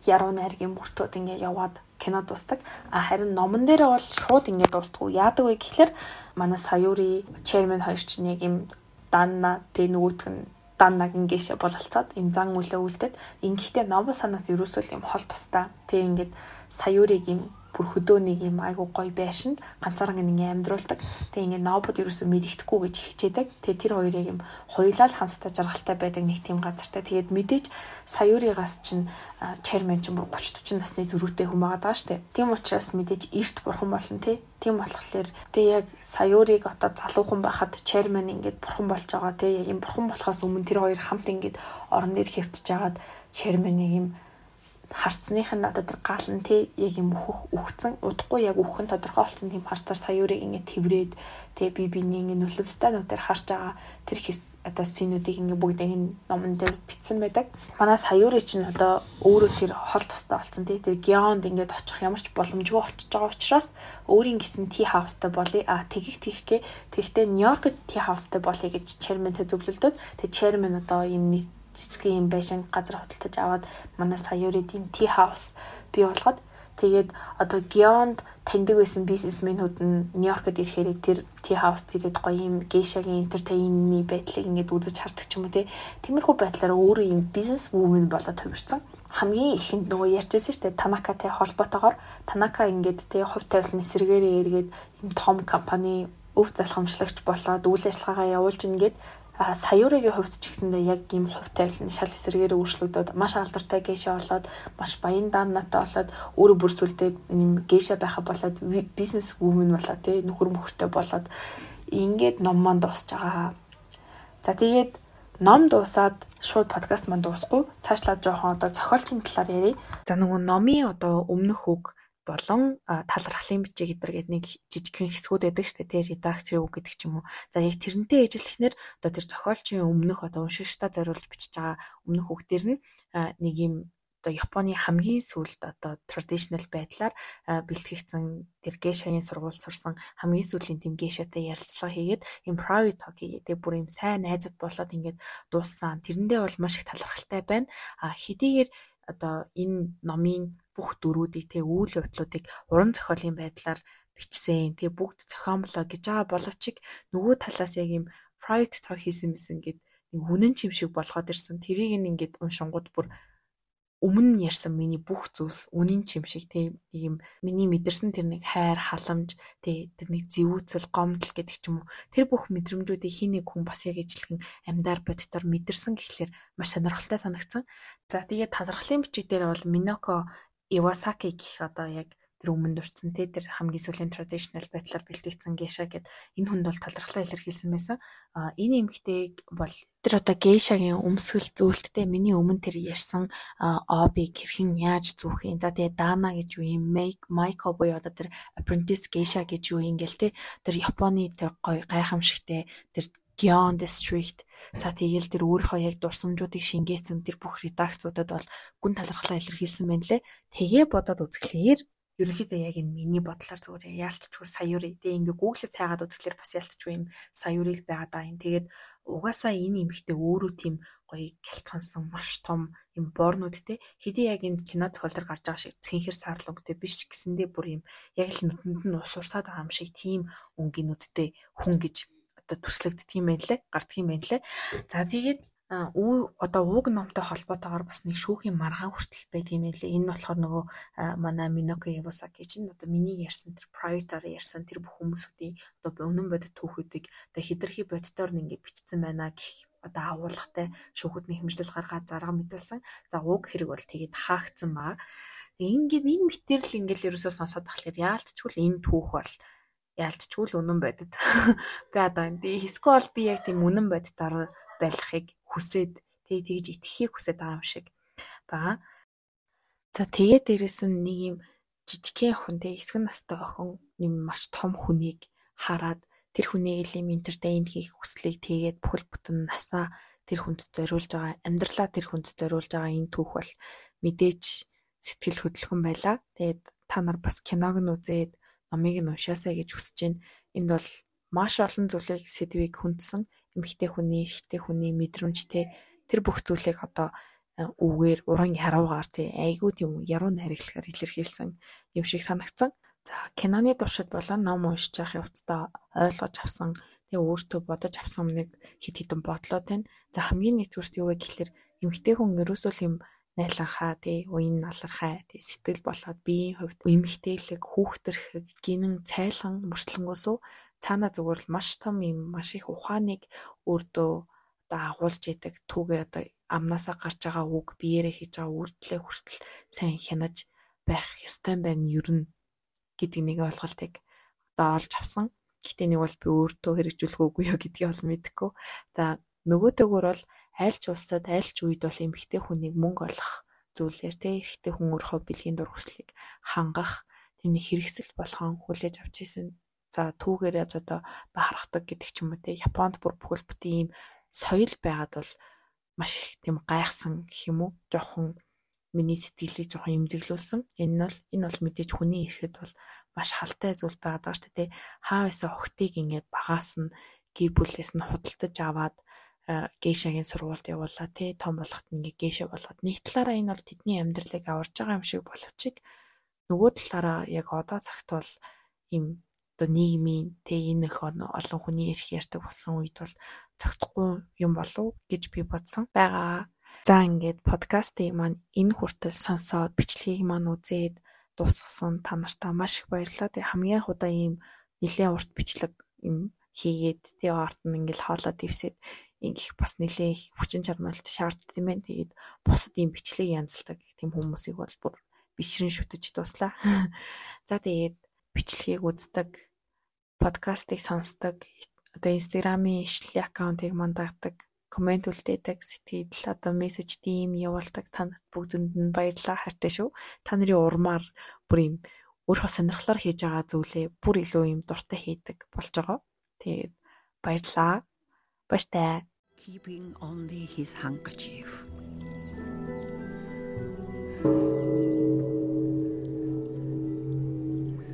S2: яруу найргийн мөртөд ингээ яваад кино дуустдаг. А харин номон дээр бол шууд ингэ дуустдаг. Яадаг вэ гэхэлэр манай Саяури chairman хоёр ч нэг юм данна тэг нөгөөтг нь даннаг ингээш бололцоод им зан үлээ үлдээд ингэхдээ номон санаас ерөөсөө юм хол тустай. Тэг ингээд Саяуриг юм бүр хөдөөнийг юм айгу гоё байшин ганцаараа ингэ амьдруулдаг. Тэгээ ингэ нобод ерөөсөө мэдэгдэхгүй гэж хичээдэг. Тэгээ тэр хоёрыг юм хоёулаа л хамтдаа жаргалтай байдаг нэг тийм газартай. Тэгээд мэдээж саяуригаас чинь chairman чинь бүр 30 40 насны зөрүүтэй хүн байгаа даа штэ. Тийм учраас мэдээж эрт бурхан болно те. Тийм болохоор тэгээ яг саяуриг одоо залуухан байхад chairman ингээд бурхан болж байгаа те. Яг юм бурхан болохоос өмнө тэр хоёр хамт ингээд орон нэр хөвтж жагаад chairman-ыг юм харцных нь одоо тэр гал нь тий яг юм өөх үхсэн удахгүй яг үхэн тодорхой болсон тийм харцаар саяурыг ингэ тэврээд тий би биний ингэ нөлөөстойнуудаар харж байгаа тэр хэс одоо синүүдийг ингэ бүгдийг энэ номон дээр бичсэн байдаг. Манай саяурыг чинь одоо өөрөө тэр хол тустай болсон тий тэр геонд ингэ очих ямар ч боломжгүй болчихж байгаа учраас өөрийн гисэн ти хаустай болъё. А тэгих тэгхгээ тэгтээ Нью-Йоркд ти хаустай болъё гэж chairman-тэй зөвлөлдөөд тэр chairman одоо юм нэг жижигхэн юм байшин газар хөдөлтөж аваад манай саяури тийм ти хаус бий болгоод тэгээд одоо Геонд таньдаг байсан бизнесмэнүүд нь Нью-Йоркод ирэхээр тэр ти хаус тэгээд гоё юм гейшагийн энтертейнний байдлыг ингээд үзэж хардаг ч юм уу те. Тиймэрхүү байдлаар өөрөө юм бизнес вумен болоод хувирсан хамгийн ихэнд нөгөө ярьжсэн шүү дээ Танакатай холбоотойгоор Танака ингээд тэ хувь тавиланы сэргээрээ эргээд юм том компани өв залхамжлагч болоод үйл ажиллагаагаа явуулж ингээд саяурагийн хувьд ч гэсэндээ яг ийм хувь тавилан шал эсрэгээр өөрчлөгдөд маш алдартай гээшэ болоод маш баян дааннатай болоод өөрөө бүр сүлдээ ийм гээшэ байха болоод бизнес вумен болоод тий нөхөр мөхөртэй болоод ингээд ном маань дуусж байгаа. За тэгээд ном дуусаад шууд подкаст маань дуусахгүй цаашлаад жоохон одоо зохиолчийн талаар ярив. За нөгөө номын одоо өмнөх үг болон талархлын бичиг гэдэргээд нэг жижигхэн хэсгүүд байдаг штэ тэр редакцийн үг гэдэг ч юм уу. За яг тэрнтэй ажиллахнаар одоо тэр зохиолчийн өмнөх одоо уншигчдаа зориулж бичиж байгаа өмнөх үгдэр нь нэг юм одоо Японы хамгийн сүүлд одоо traditional байдлаар бэлтгэгдсэн тэр гейшагийн сургууль сурсан хамгийн сүүлийн тэм гейшатай ярилцлага хийгээд private talk хийгээд тэг бүр юм сайн найзууд болоод ингээд дууссан. Тэрэндээ бол маш их талархалтай байна. А хэдийгээр одоо энэ номын бүх дөрүүдийг те үйл явдлуудыг уран зохиолын байдлаар бичсэн. Тэгээ бүгд зохиомлоо гэж байгаа боловч нөгөө талаас яг юм private talk хийсэн мэсэн гэд нэг үнэн чим шиг болгоод ирсэн. Тэрийг ингээд уншингууд бүр өмнө нь ярьсан миний бүх зүйлс үнэн чим шиг тийм юм миний мэдэрсэн тэр нэг хайр халамж тий тэр нэг зэвүүцэл гомдол гэдэг ч юм уу тэр бүх мэдрэмжүүдийг хий нэг хүн бас яг ижилхэн амьдаар бодтоор мэдэрсэн гэхлээр маш сонирхолтой санагдсан. За тэгээд талархлын бичиг дээр бол Миноко Ивасаки гэх одоо яг тэр өмнө дурдсан те тэр хамгийн сүүлийн traditional байдлаар бэлтгэгдсэн гейша гэд энэ хүнд бол талархлаа илэрхийлсэн байсан. А энэ эмэгтэйг бол тэр одоо гейшагийн өмсгөл зүйлттэй миний өмнө тэр ярьсан обиг хэрхэн яаж зүүх юм. За тэгээ дана гэж юу юм, майко буюу одоо тэр apprentice гейша гэж юу юм гэл те тэр Японы тэр гой гайхамшигтэй тэр Gion District за тэгэл тэр өөрийнхөө яг дурсамжуудыг шингээсэн тэр бүх редакцуудад бол гүн талархлаа илэрхийлсэн байна лээ. Тэгээ бодоод үзэхлээр ерөнхийдөө яг энэ миний бодлоор зүгээр яалтчгүй саяур идэ ингээ гуглээс хайгаад үзэхлээр бас яалтчгүй юм саяурыг байгаа даа юм. Тэгээд угаасаа энэ эмэгтэй өөрөө тийм гоё гялтгансан маш том юм борнуудтэй хэдий яг энэ кино зохиолдор гарч байгаа шиг цэнхэр саарлугтэй биш гэсэндээ бүр юм яг л нүдэнд нь ус урсаад байгаа юм шиг тийм өнгөнүүдтэй хүн гэж одоо төрслөгддөг юм байна лээ гарддаг юм байна лээ. За тэгээд үү одоо ууг номтой холбоотойгоор бас нэг шүүхийн маргаан хүртэл байт юм лээ. Энэ нь болохоор нөгөө манай Миноко Явасаки чинь одоо миний ярьсан тэр private-аар ярьсан тэр бүх хүмүүсүүдийн одоо өнөн бодит түүхүүдийг одоо хидэрхий бодитоор нь ингээд бичсэн байна гэх одоо агуулгатай шүүхүүдний хэмжлэл гаргаад зарга мэдүүлсэн. За ууг хэрэг бол тэгээд хаагдсан баа. Ингээд энэ материал ингээд ерөөсөө сонсоод тахлаар яалтчгүй энэ түүх бол ялцчгүй л үнэн бодит байгаад байна. Тэгээ хэсгүй бол би яг тийм үнэн бодитоор байлахыг хүсээд тэгээ тэгж итгэхийг хүсээд байгаа юм шиг байгаа. За тэгээ дээрэс нь нэг юм жижигхэн охин тэгээ эсгэн настай охин юм маш том хүнийг хараад тэр хүний элементэртэй хийх хүслийг тэгээд бүхэл бүтэн насаа тэр хүнд зориулж байгаа амьдралаа тэр хүнд зориулж байгаа энэ түүх бол мэдээж сэтгэл хөдлөхөн байла. Тэгээд та нар бас киног нь үзээд номыг нь уншаасай гэж хүсэж байна. Энд бол маш олон зүйлийг сэдвийг хүндсэн эмэгтэй хүний, эрэгтэй хүний мэдрэмжтэй тэр бүх зүйлийг одоо э, үгээр уран яруугаар тий айгүй тийм яруу найраглагаар илэрхийлсэн юм шиг санагдсан. За киноны туршид болон ном уншиж явах явцдаа ойлгож авсан тэгээ өөртөө бодож авсан нэг хит хитэн бодлоод байна. За хамгийн нэгдүгürt юу вэ гэхэлэр эмэгтэй хүн ерөөсөө юм найланхаа тий уян налархай тий сэтгэл болоод биеийн хувьд эмгтээлэг хүүхдэрхэг гинэн цайлган мөртлөнгөөсөө цаана зүгээр л маш том юм маш их ухааныг өөртөө одоо агуулж идэг түүгээ одоо амнасаа гарч байгаа үг биеэрээ хийж байгаа үйлдэлээ хүртэл сайн хянаж байх ёстой байна ер нь гэдэг нэг ойлголтыг одоо олж авсан. Гэхдээ нэг бол би өөртөө хэрэгжүүлэх үгүй юу гэдгийг бол мэдэхгүй. За нөгөөтэйгөр бол аль ч улсад аль ч үед бол эмэгтэй хүнийг мөнгө олох зүйлээр те эрэгтэй хүн өөрөө бэлгийн дур хүслийг хангах тэний хэрэгсэл болгон хүлээж авч ийсэн. За түүгээрээ одоо бахархдаг гэдэг ч юм уу те Японд бүр бүхэл бүтэн ийм соёл байгаад бол маш их тийм гайхсан гэх юм уу жоохон миний сэтгэлийг жоохон эмзэглүүлсэн. Энэ бол энэ бол мэдээж хүний ирэхэд бол маш халтай зүйл байгаад байгаа шүү дээ. Хаа байсан охтыг ингээд багаас нь гэр бүлээс нь худалдаж аваад гейшагийн сургуульд явуулаа тий том болоход ингээ гейша болгоод нэг талаараа энэ бол тэдний амьдралыг аварж байгаа юм шиг боловч нөгөө талаараа яг одоо цагт бол им одоо нийгмийн тий энэ их олон хүний эрх ярьдаг болсон үед бол цогцохгүй юм болов гэж би бодсон байгаа. За ингээд подкастыг маань энэ хүртэл сонсоод бичлэгийг маань үзээд дуусгасан та нартай маш их баярлалаа. Тэг хамгийн анх удаа ийм нэлээд урт бичлэг юм хийгээд тий арт нь ингээл хоолоо дэвсээд ингэх бас нэлээ хүчин чармайлт шаарддаг юм байна. Тэгээд бусад ийм бичлэг янзалдаг тийм хүмүүсийг бол бүр бичрэн шүтэж дуслаа. За тэгээд бичлэгийг үздэг, подкастыг сонсдог, одоо инстаграмын ишлэлийн аккаунтыг мандагдаг, комент үлдээдэг, сэтгэл одоо мессеж тийм явуулдаг та нарт бүгдэнд нь баярлалаа хайртай шүү. Та нарын урмаар бүр юм өөрөө сонирхлоор хийж байгаа зүйлээ бүр илүү юм дуртай хийдэг болж байгаа. Тэгээд баярлалаа. Баяртай
S1: keeping only his handkerchief.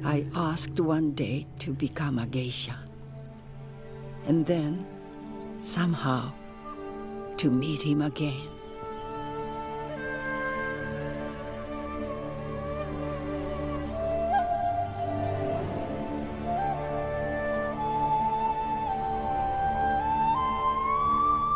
S1: I asked one day to become a geisha, and then, somehow, to meet him again.